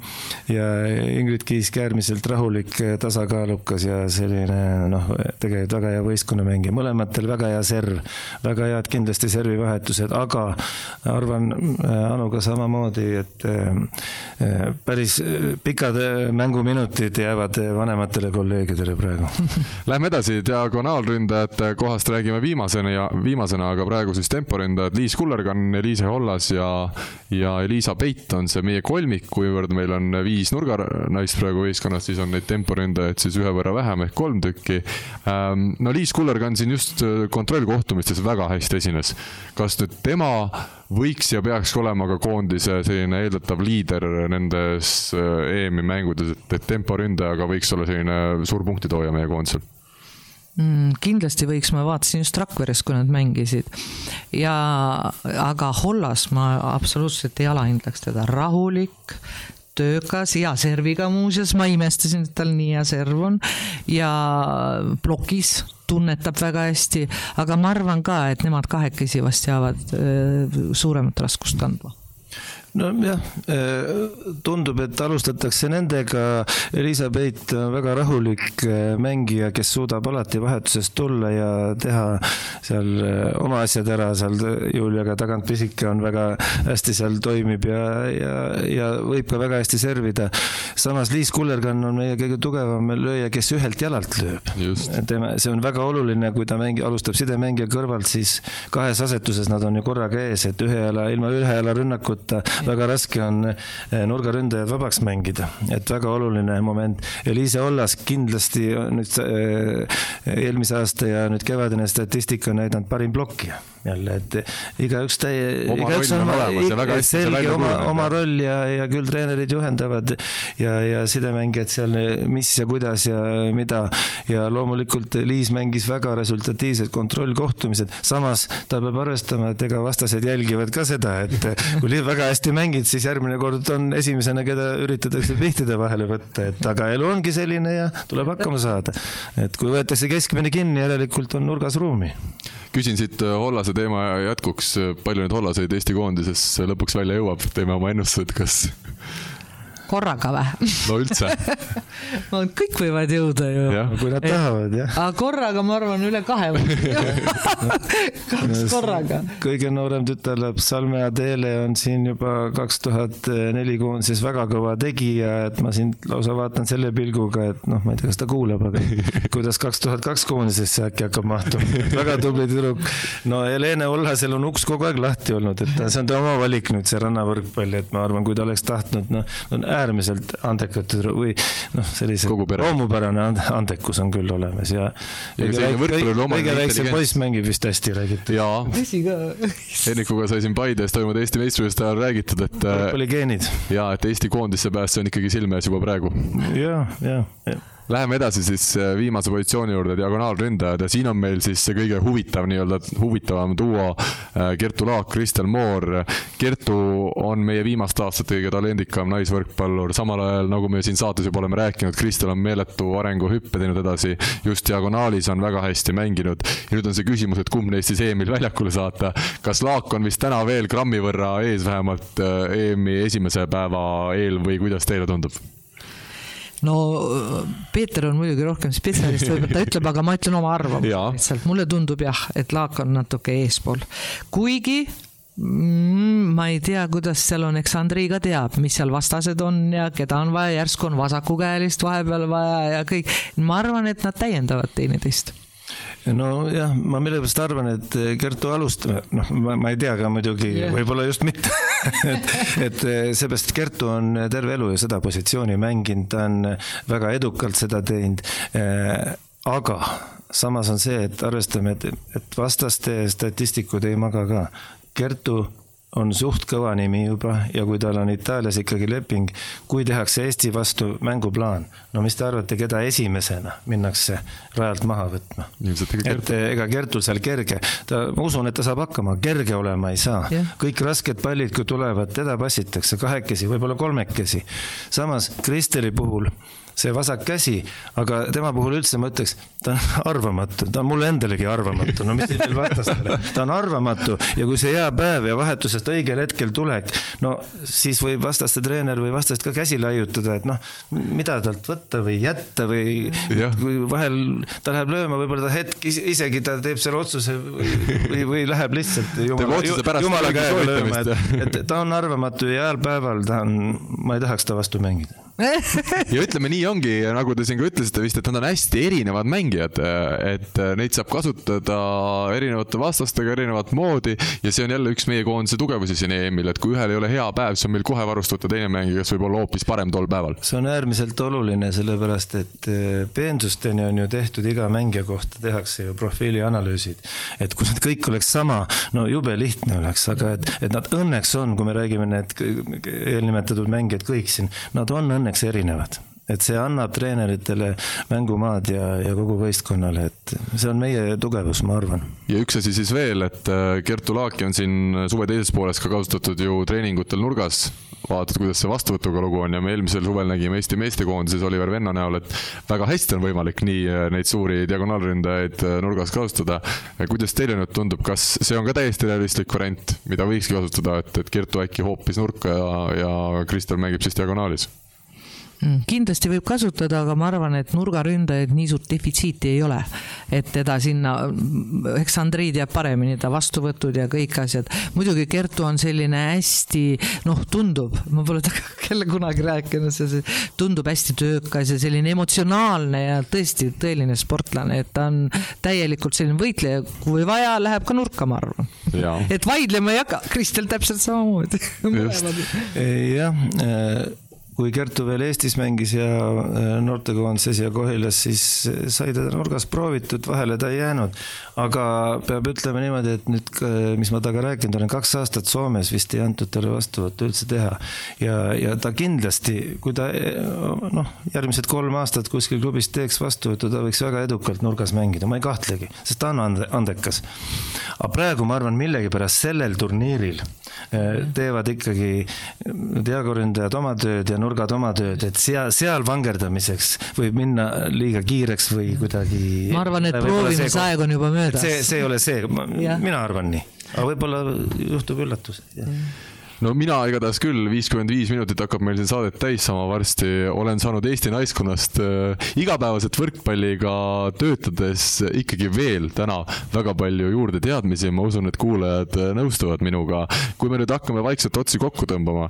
ja Ingrid Kiisk äärmiselt rahulik, tasakaalukas ja selline noh, tegelikult väga hea võistkonnamängija, mõlematel väga hea serv, väga head kindlasti servi vahetused, aga arvan äh, Anuga samamoodi, et äh, äh, päris pikad mänguminutid jäävad vanematele kolleegidele praegu. Lähme edasi, diagonaalründajate kohast räägime viimasena ja viimasena, aga praegu siis temporündajad Liis Kullergann, Eliise Hollas ja, ja Elisa Peit on see meie kolmik, kuivõrd meil on viis nurganaist praegu võistkonnas, siis on neid temporündajaid siis ühe võrra vähem ehk kolm tükki. Ähm, no Liis Kullergann siin just kontrollkohtumistes väga hästi esines kas nüüd tema võiks ja peaks olema ka koondise selline eeldatav liider nendes äh, EM-i mängudes, et, et temporündajaga võiks olla selline suur punktitooja meie koondisel? mm,? kindlasti võiks, ma vaatasin just Rakveres, kui nad mängisid. ja, aga Hollas ma absoluutselt ei alahindaks teda, rahulik, töökas, hea serviga muuseas, ma imestasin, et tal nii hea serv on ja plokis tunnetab väga hästi, aga ma arvan ka, et nemad kahekesi vast jäävad suuremat raskust kandma nojah, tundub, et alustatakse nendega. Elizabeth on väga rahulik mängija, kes suudab alati vahetusest tulla ja teha seal oma asjad ära, seal Juliaga tagant pisike on väga hästi seal toimib ja, ja, ja võib ka väga hästi servida. samas Liis Kullergann on meie kõige tugevam lööja, kes ühelt jalalt lööb. tema, see on väga oluline, kui ta mängi-, alustab sidemängija kõrvalt, siis kahes asetuses nad on ju korraga ees, et ühe jala, ilma ühe jala rünnakuta väga raske on eh, nurgaründajad vabaks mängida, et väga oluline moment. Eliise Ollas kindlasti nüüd eh, eelmise aasta ja nüüd kevadine statistika on näidanud parim blokkija jälle, et igaüks täie, igaüks on, on selge oma, oma roll ja, ja küll treenerid juhendavad ja, ja sidemängijad seal, mis ja kuidas ja mida. ja loomulikult Liis mängis väga resultatiivsed kontrollkohtumised, samas ta peab arvestama, et ega vastased jälgivad ka seda, et kui väga hästi mängid, siis järgmine kord on esimesena, keda üritatakse pihtide vahele võtta, et aga elu ongi selline ja tuleb hakkama saada. et kui võetakse keskmine kinni, järelikult on nurgas ruumi. Küsin siit äh, Hollase teema jätkuks, palju neid Hollaseid Eesti koondises lõpuks välja jõuab, teeme oma ennustused, kas korraga või? no üldse kõik võivad jõuda ju. kui nad tahavad, jah. aga korraga ma arvan üle kahe kaks korraga. kõige noorem tütarlaps Salme Adele on siin juba kaks tuhat neli koondises väga kõva tegija, et ma siin lausa vaatan selle pilguga, et noh, ma ei tea, kas ta kuulab, aga kuidas kaks tuhat kaks koondisesse äkki hakkab mahtuma. väga tubli tüdruk. no Helene Ollasel on uks kogu aeg lahti olnud, et see on ta oma valik nüüd, see rannavõrkpall, et ma arvan, kui ta oleks tahtnud, noh, on äärmiselt andekad või noh, sellise loomupärane andekus on küll olemas ja. kõige väiksem poiss mängib vist hästi, räägiti. jaa. tõsi ka. Hennikuga sai siin Paides toimunud Eesti meistrivõistluste ajal räägitud, et. võrkpalligeenid. jaa, et Eesti koondisse pääs, see on ikkagi silme ees juba praegu. ja, ja, ja Läheme edasi siis äh, viimase positsiooni juurde, diagonaalründajad ja siin on meil siis see kõige huvitav nii-öelda, huvitavam duo äh, Kertu Laak, Kristel Moor. Kertu on meie viimaste aastate kõige talendikam naisvõrkpallur, samal ajal nagu me siin saates juba oleme rääkinud, Kristel on meeletu arenguhüppe teinud edasi, just diagonaalis on väga hästi mänginud. ja nüüd on see küsimus, et kumb neist siis EM-il väljakule saata. kas Laak on vist täna veel grammi võrra ees vähemalt äh, EM-i esimese päeva eel või kuidas teile tundub? No Peeter on muidugi rohkem spetsialist, võib-olla ta ütleb, aga ma ütlen oma arvamuse lihtsalt, mulle tundub jah, et Laak on natuke eespool, kuigi mm, ma ei tea, kuidas seal on, eks Andrei ka teab, mis seal vastased on ja keda on vaja, järsku on vasakukäelist vahepeal vaja ja kõik. ma arvan, et nad täiendavad teineteist nojah, ma millegipärast arvan, et Kertu alustab, noh, ma ei tea ka muidugi yeah., võib-olla just mitte et, et seepärast Kertu on terve elu ju seda positsiooni mänginud, ta on väga edukalt seda teinud. aga samas on see, et arvestame, et, et vastaste statistikud ei maga ka. Kertu on suht kõva nimi juba ja kui tal on Itaalias ikkagi leping, kui tehakse Eesti vastu mänguplaan, no mis te arvate, keda esimesena minnakse rajalt maha võtma? et ega Kertul seal kerge, ta, ma usun, et ta saab hakkama, kerge olema ei saa. Yeah.. kõik rasked pallid, kui tulevad, teda passitakse kahekesi, võib-olla kolmekesi. samas Kristeli puhul see vasak käsi, aga tema puhul üldse ma ütleks, ta on arvamatu, ta on mulle endalegi arvamatu, no mis siis veel vastastele, ta on arvamatu ja kui see hea päev ja vahetusest õigel hetkel tulek, no siis võib vastaste treener või vastast ka käsi laiutada, et noh, mida talt võtta või jätta või kui vahel ta läheb lööma, võib-olla ta hetk isegi ta teeb selle otsuse või, või, või läheb lihtsalt jumala, jumala käega lööma, et, et ta on arvamatu ja heal päeval ta on, ma ei tahaks ta vastu mängida ja ütleme, nii ongi, nagu te siin ka ütlesite vist, et nad on hästi erinevad mängijad, et neid saab kasutada erinevate vastastega erinevat moodi ja see on jälle üks meie koondise tugevusi siin EM-il, et kui ühel ei ole hea päev, siis on meil kohe varustatud teine mängija, kes võib olla hoopis parem tol päeval. see on äärmiselt oluline, sellepärast et eh, peensusteni on ju tehtud iga mängija kohta tehakse ju profiilianalüüsid. et kui need kõik oleks sama, no jube lihtne oleks, aga et, et nad õnneks on, kui me räägime need eelnimetatud mängijad kõik siin, nad on õnneks õnneks erinevad et see annab treeneritele mängumaad ja, ja kogu võistkonnale, et see on meie tugevus, ma arvan. ja üks asi siis veel, et äh, Kertu Laaki on siin suve teises pooles ka kasutatud ju treeningutel nurgas vaatad, kuidas see vastuvõtuga lugu on ja me eelmisel suvel nägime Eesti meestekoondises Oliver Venno näol, et väga hästi on võimalik nii äh, neid suuri diagonaalründajaid äh, nurgas kasutada. kuidas teile nüüd tundub, kas see on ka täiesti realistlik variant, mida võikski kasutada, et, et Kertu äkki hoopis nurka ja, ja Kristel mängib siis diagonaalis? Mm, kindlasti võib kasutada, aga ma arvan, et nurgaründajaid nii suurt defitsiiti ei ole. et teda sinna, eks Andrei teab paremini, ta vastuvõtud ja kõik asjad. muidugi Kertu on selline hästi, noh, tundub, ma pole temaga jälle kunagi rääkinud, see tundub hästi töökas ja selline emotsionaalne ja tõesti tõeline sportlane, et ta on täielikult selline võitleja, kui vaja, läheb ka nurka, ma arvan. et vaidlema ei hakka, Kristel täpselt samamoodi. jah kui Kertu veel Eestis mängis ja äh, noortekoondises ja Kohilas, siis sai teda nurgas proovitud, vahele ta ei jäänud. aga peab ütlema niimoodi, et nüüd, mis ma temaga rääkinud olen, kaks aastat Soomes vist ei antud talle vastuvõttu üldse teha. ja, ja ta kindlasti, kui ta noh, järgmised kolm aastat kuskil klubis teeks vastuvõttu, ta võiks väga edukalt nurgas mängida, ma ei kahtlegi, sest ta on ande, andekas. aga praegu ma arvan, millegipärast sellel turniiril äh, teevad ikkagi diagoründajad oma tööd ja nurgad oma tööd, et seal, seal vangerdamiseks võib minna liiga kiireks või kuidagi. ma arvan, et proovimisaeg on juba möödas. see, see ei ole see, mina arvan nii, aga võib-olla juhtub üllatus no mina igatahes küll, viiskümmend viis minutit hakkab meil siin saadet täis saama varsti, olen saanud Eesti naiskonnast äh, igapäevaselt võrkpalliga töötades ikkagi veel täna väga palju juurde teadmisi, ma usun, et kuulajad äh, nõustuvad minuga. kui me nüüd hakkame vaikselt otsi kokku tõmbama,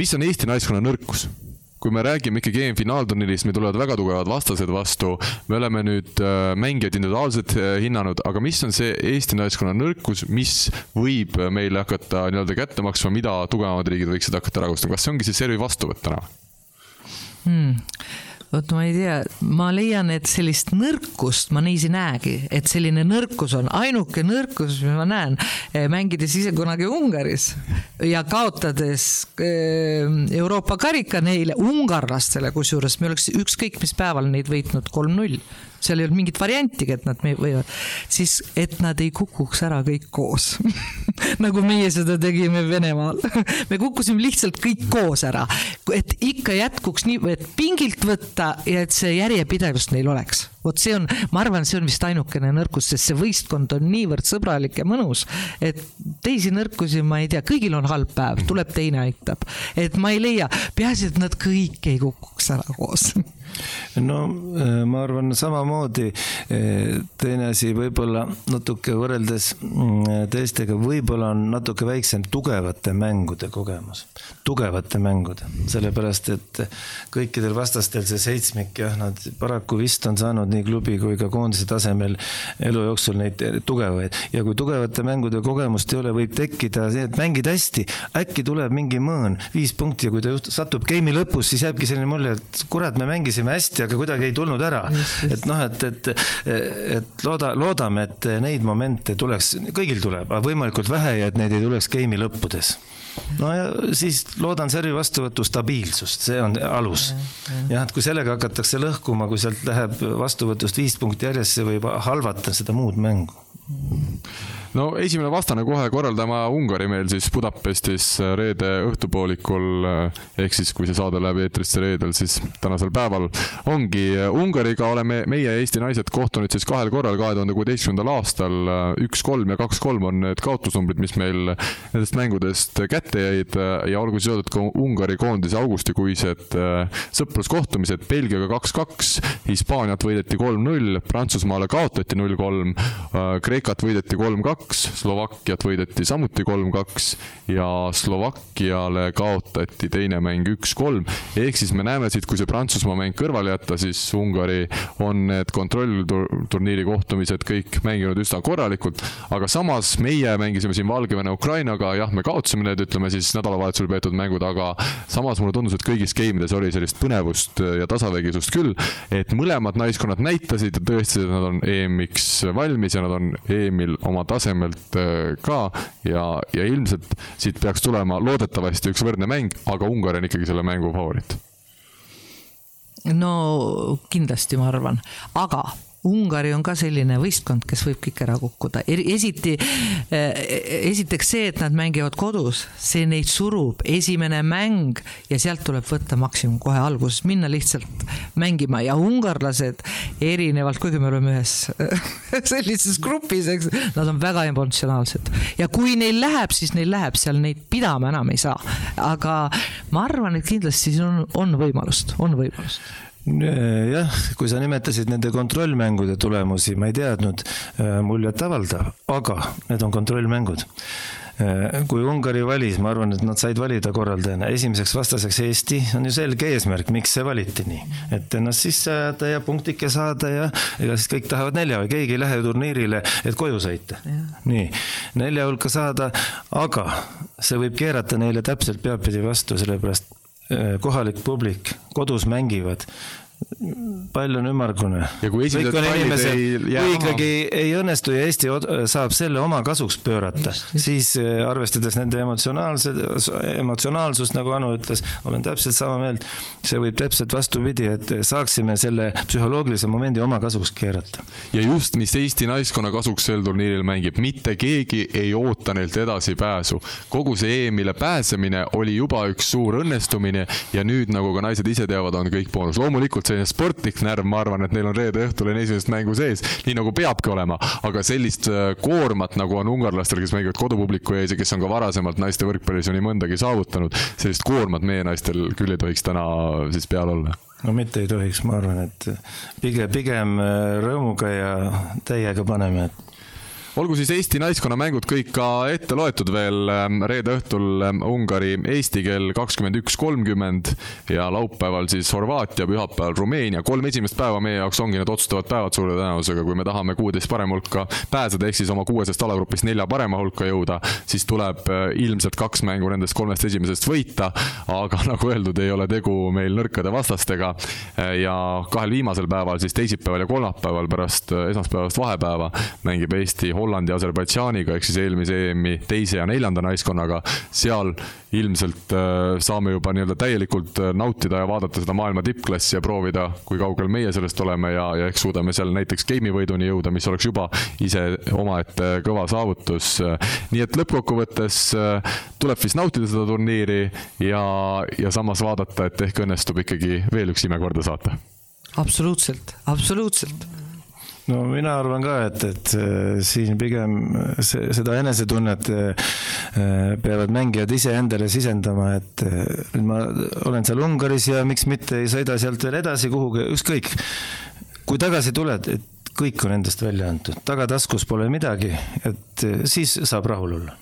mis on Eesti naiskonna nõrkus? Kui me räägime ikkagi EM-finaalturniirist, meil tulevad väga tugevad vastased vastu, me oleme nüüd äh, mängijaid individuaalselt äh, hinnanud, aga mis on see Eesti naiskonna nõrkus, mis võib meile hakata nii-öelda kätte maksma, mida tugevamad riigid võiksid hakata ära kasutama, kas see ongi see servi vastuvõtt täna hmm.? Vot ma ei tea, ma leian, et sellist nõrkust ma ei näegi, et selline nõrkus on ainuke nõrkus, mis ma näen, eh, mängides ise kunagi Ungaris ja kaotades eh, Euroopa karika neile ungarlastele, kusjuures me oleks ükskõik mis päeval neid võitnud kolm-null seal ei olnud mingit variantigi, et nad võivad, siis et nad ei kukuks ära kõik koos. Nagu meie seda tegime Venemaal. Me kukkusime lihtsalt kõik koos ära, et ikka jätkuks nii, et pingilt võtta ja et see järjepidevus neil oleks. vot see on, ma arvan, see on vist ainukene nõrkus, sest see võistkond on niivõrd sõbralik ja mõnus, et teisi nõrkusi ma ei tea, kõigil on halb päev, tuleb teine aitab, et ma ei leia, peaasi, et nad kõik ei kukuks ära koos no äh, ma arvan samamoodi. Äh, teine asi võib-olla natuke võrreldes mm, teistega, võib-olla on natuke väiksem tugevate mängude kogemus. tugevate mängude, sellepärast et kõikidel vastastel see seitsmik jah, nad paraku vist on saanud nii klubi kui ka koondise tasemel elu jooksul neid tugevaid ja kui tugevate mängude kogemust ei ole, võib tekkida see, et mängid hästi, äkki tuleb mingi mõõn, viis punkti ja kui ta just satub game'i lõpus, siis jääbki selline mulje, et kurat, me mängisime mängisime hästi, aga kuidagi ei tulnud ära. et noh, et, et, et looda, loodame, et neid momente tuleks, kõigil tuleb, aga võimalikult vähe ja et neid ei tuleks game'i lõppudes no ja siis loodan servi vastuvõtu stabiilsust, see on alus. jah, et kui sellega hakatakse lõhkuma, kui sealt läheb vastuvõtust viis punkti järjest, see võib halvata seda muud mängu no esimene vastane kohe korraldama Ungari meil siis Budapestis reede õhtupoolikul ehk siis, kui see saade läheb eetrisse reedel, siis tänasel päeval ongi Ungariga oleme meie Eesti naised kohtunud siis kahel korral kahe tuhande kuueteistkümnendal aastal. üks-kolm ja kaks-kolm on need kaotusnumbrid, mis meil nendest mängudest kätte jäid ja olgu siis öeldud ka Ungari koondise augustikuised sõpruskohtumised Belgiaga kaks-kaks, Hispaaniat võideti kolm-null, Prantsusmaale kaotati null-kolm, Kreekat võideti kolm-kaks kaks, Slovakkiat võideti samuti kolm-kaks ja Slovakkiale kaotati teine mäng üks-kolm. ehk siis me näeme siit, kui see Prantsusmaa mäng kõrvale jätta, siis Ungari on need kontrollturniiri kohtumised kõik mänginud üsna korralikult, aga samas meie mängisime siin Valgevene Ukrainaga, jah, me kaotasime need, ütleme siis nädalavahetusel peetud mängud, aga samas mulle tundus, et kõigis game ides oli sellist põnevust ja tasavägisust küll, et mõlemad naiskonnad näitasid ja tõestasid, et nad on EM-iks valmis ja nad on EM-il oma tasemel tasemelt äh, ka. Ja, ja ilmselt siit peaks tulema loodetavasti üks võrdne mäng, aga Ungari on ikkagi selle mängu favoriit. No kindlasti ma arvan, aga Ungari on ka selline võistkond, kes võib kõik ära kukkuda, esiti, esiteks see, et nad mängivad kodus, see neid surub, esimene mäng ja sealt tuleb võtta maksimum kohe alguses, minna lihtsalt mängima. Ja ungarlased erinevalt, kuigi me oleme ühes sellises grupis, eks, nad on väga emotsionaalsed. Ja kui neil läheb, siis neil läheb, seal neid pidama enam ei saa, aga ma arvan, et kindlasti siin on, on võimalust, on võimalust jah, kui sa nimetasid nende kontrollmängude tulemusi, ma ei teadnud äh, muljetavaldav, aga need on kontrollmängud äh, kui Ungari valis, ma arvan, et nad said valida korraldajana, esimeseks vastaseks Eesti, on ju selge eesmärk, miks see valiti nii. et ennast sisse ajada ja punktike saada ja ega siis kõik tahavad nelja või keegi ei lähe turniirile, et koju sõita. nii, nelja hulka saada, aga see võib keerata neile täpselt peadpidi vastu, sellepärast äh, kohalik publik kodus mängivad pall on ümmargune. ja kui esimesed pallid ei jää kui ikkagi ei õnnestu ja Eesti saab selle oma kasuks pöörata, siis eh, arvestades nende emotsionaalse, emotsionaalsust, nagu Anu ütles, olen täpselt sama meelt. see võib täpselt vastupidi, et saaksime selle psühholoogilise momendi oma kasuks keerata. ja just, mis Eesti naiskonna kasuks sel turniiril mängib, mitte keegi ei oota neilt edasipääsu. kogu see EM-ile pääsemine oli juba üks suur õnnestumine ja nüüd, nagu ka naised ise teavad, on kõik boonus. loomulikult selline sportlik närv, ma arvan, et neil on reede õhtul enne esimest mängu sees, nii nagu peabki olema, aga sellist äh, koormat, nagu on ungarlastel, kes mängivad kodupubliku ees ja kes on ka varasemalt naiste võrkpallis ju nii mõndagi saavutanud, sellist koormat meie naistel küll ei tohiks täna siis peal olla. No mitte ei tohiks, ma arvan, et pigem, pigem äh, rõõmuga ja täiega paneme, et olgu siis Eesti naiskonna mängud kõik ka ette loetud veel ähm, reede õhtul ähm, Ungari Eesti kell kakskümmend üks kolmkümmend ja laupäeval siis Horvaatia, pühapäeval Rumeenia. kolm esimest päeva meie jaoks ongi need otsustavad päevad suure tõenäosusega, kui me tahame kuueteist parema hulka pääseda, ehk siis oma kuuesest alagrupist nelja parema hulka jõuda, siis tuleb äh, ilmselt kaks mängu nendest kolmest esimesest võita. aga nagu öeldud, ei ole tegu meil nõrkade vastastega. Äh, ja kahel viimasel päeval, siis teisipäeval ja kolmapäeval pärast äh, esmaspäevast vahepäeva mängib Eesti Hollandi ja Aserbaidžaaniga ehk siis eelmise EM-i teise ja neljanda naiskonnaga. seal ilmselt äh, saame juba nii-öelda täielikult äh, nautida ja vaadata seda maailma tippklassi ja proovida, kui kaugel meie sellest oleme ja, ja eks suudame seal näiteks game'i võiduni jõuda, mis oleks juba ise omaette kõva saavutus. nii et lõppkokkuvõttes äh, tuleb vist nautida seda turniiri ja, ja samas vaadata, et ehk õnnestub ikkagi veel üks ime korda saata. absoluutselt, absoluutselt no mina arvan ka, et, et äh, siin pigem see, seda enesetunnet äh, peavad mängijad iseendale sisendama, et äh, ma olen seal Ungaris ja miks mitte ei sõida sealt veel edasi kuhugi, ükskõik. kui tagasi tuled, et kõik on endast välja antud, tagataskus pole midagi, et siis saab rahul olla.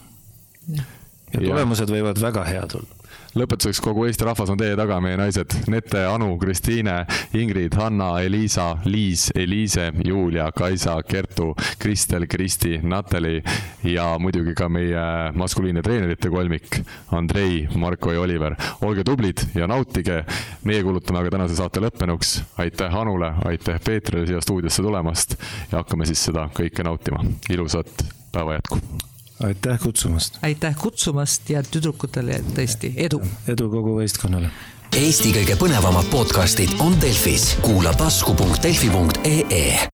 ja tulemused võivad väga head olla lõpetuseks kogu Eesti rahvas on teie taga, meie naised Nete, Anu, Kristiine, Ingrid, Hanna, Eliisa, Liis, Eliise, Julia, Kaisa, Kertu, Kristel, Kristi, Natali ja muidugi ka meie maskuliinne treenerite kolmik Andrei, Marko ja Oliver. olge tublid ja nautige. meie kuulutame aga tänase saate lõppenuks. aitäh Anule, aitäh Peetrile siia stuudiosse tulemast ja hakkame siis seda kõike nautima. ilusat päeva jätku aitäh kutsumast. aitäh kutsumast ja tüdrukutele tõesti edu. edu kogu võistkonnale. Eesti kõige põnevamad podcastid on Delfis, kuula tasku.delfi.ee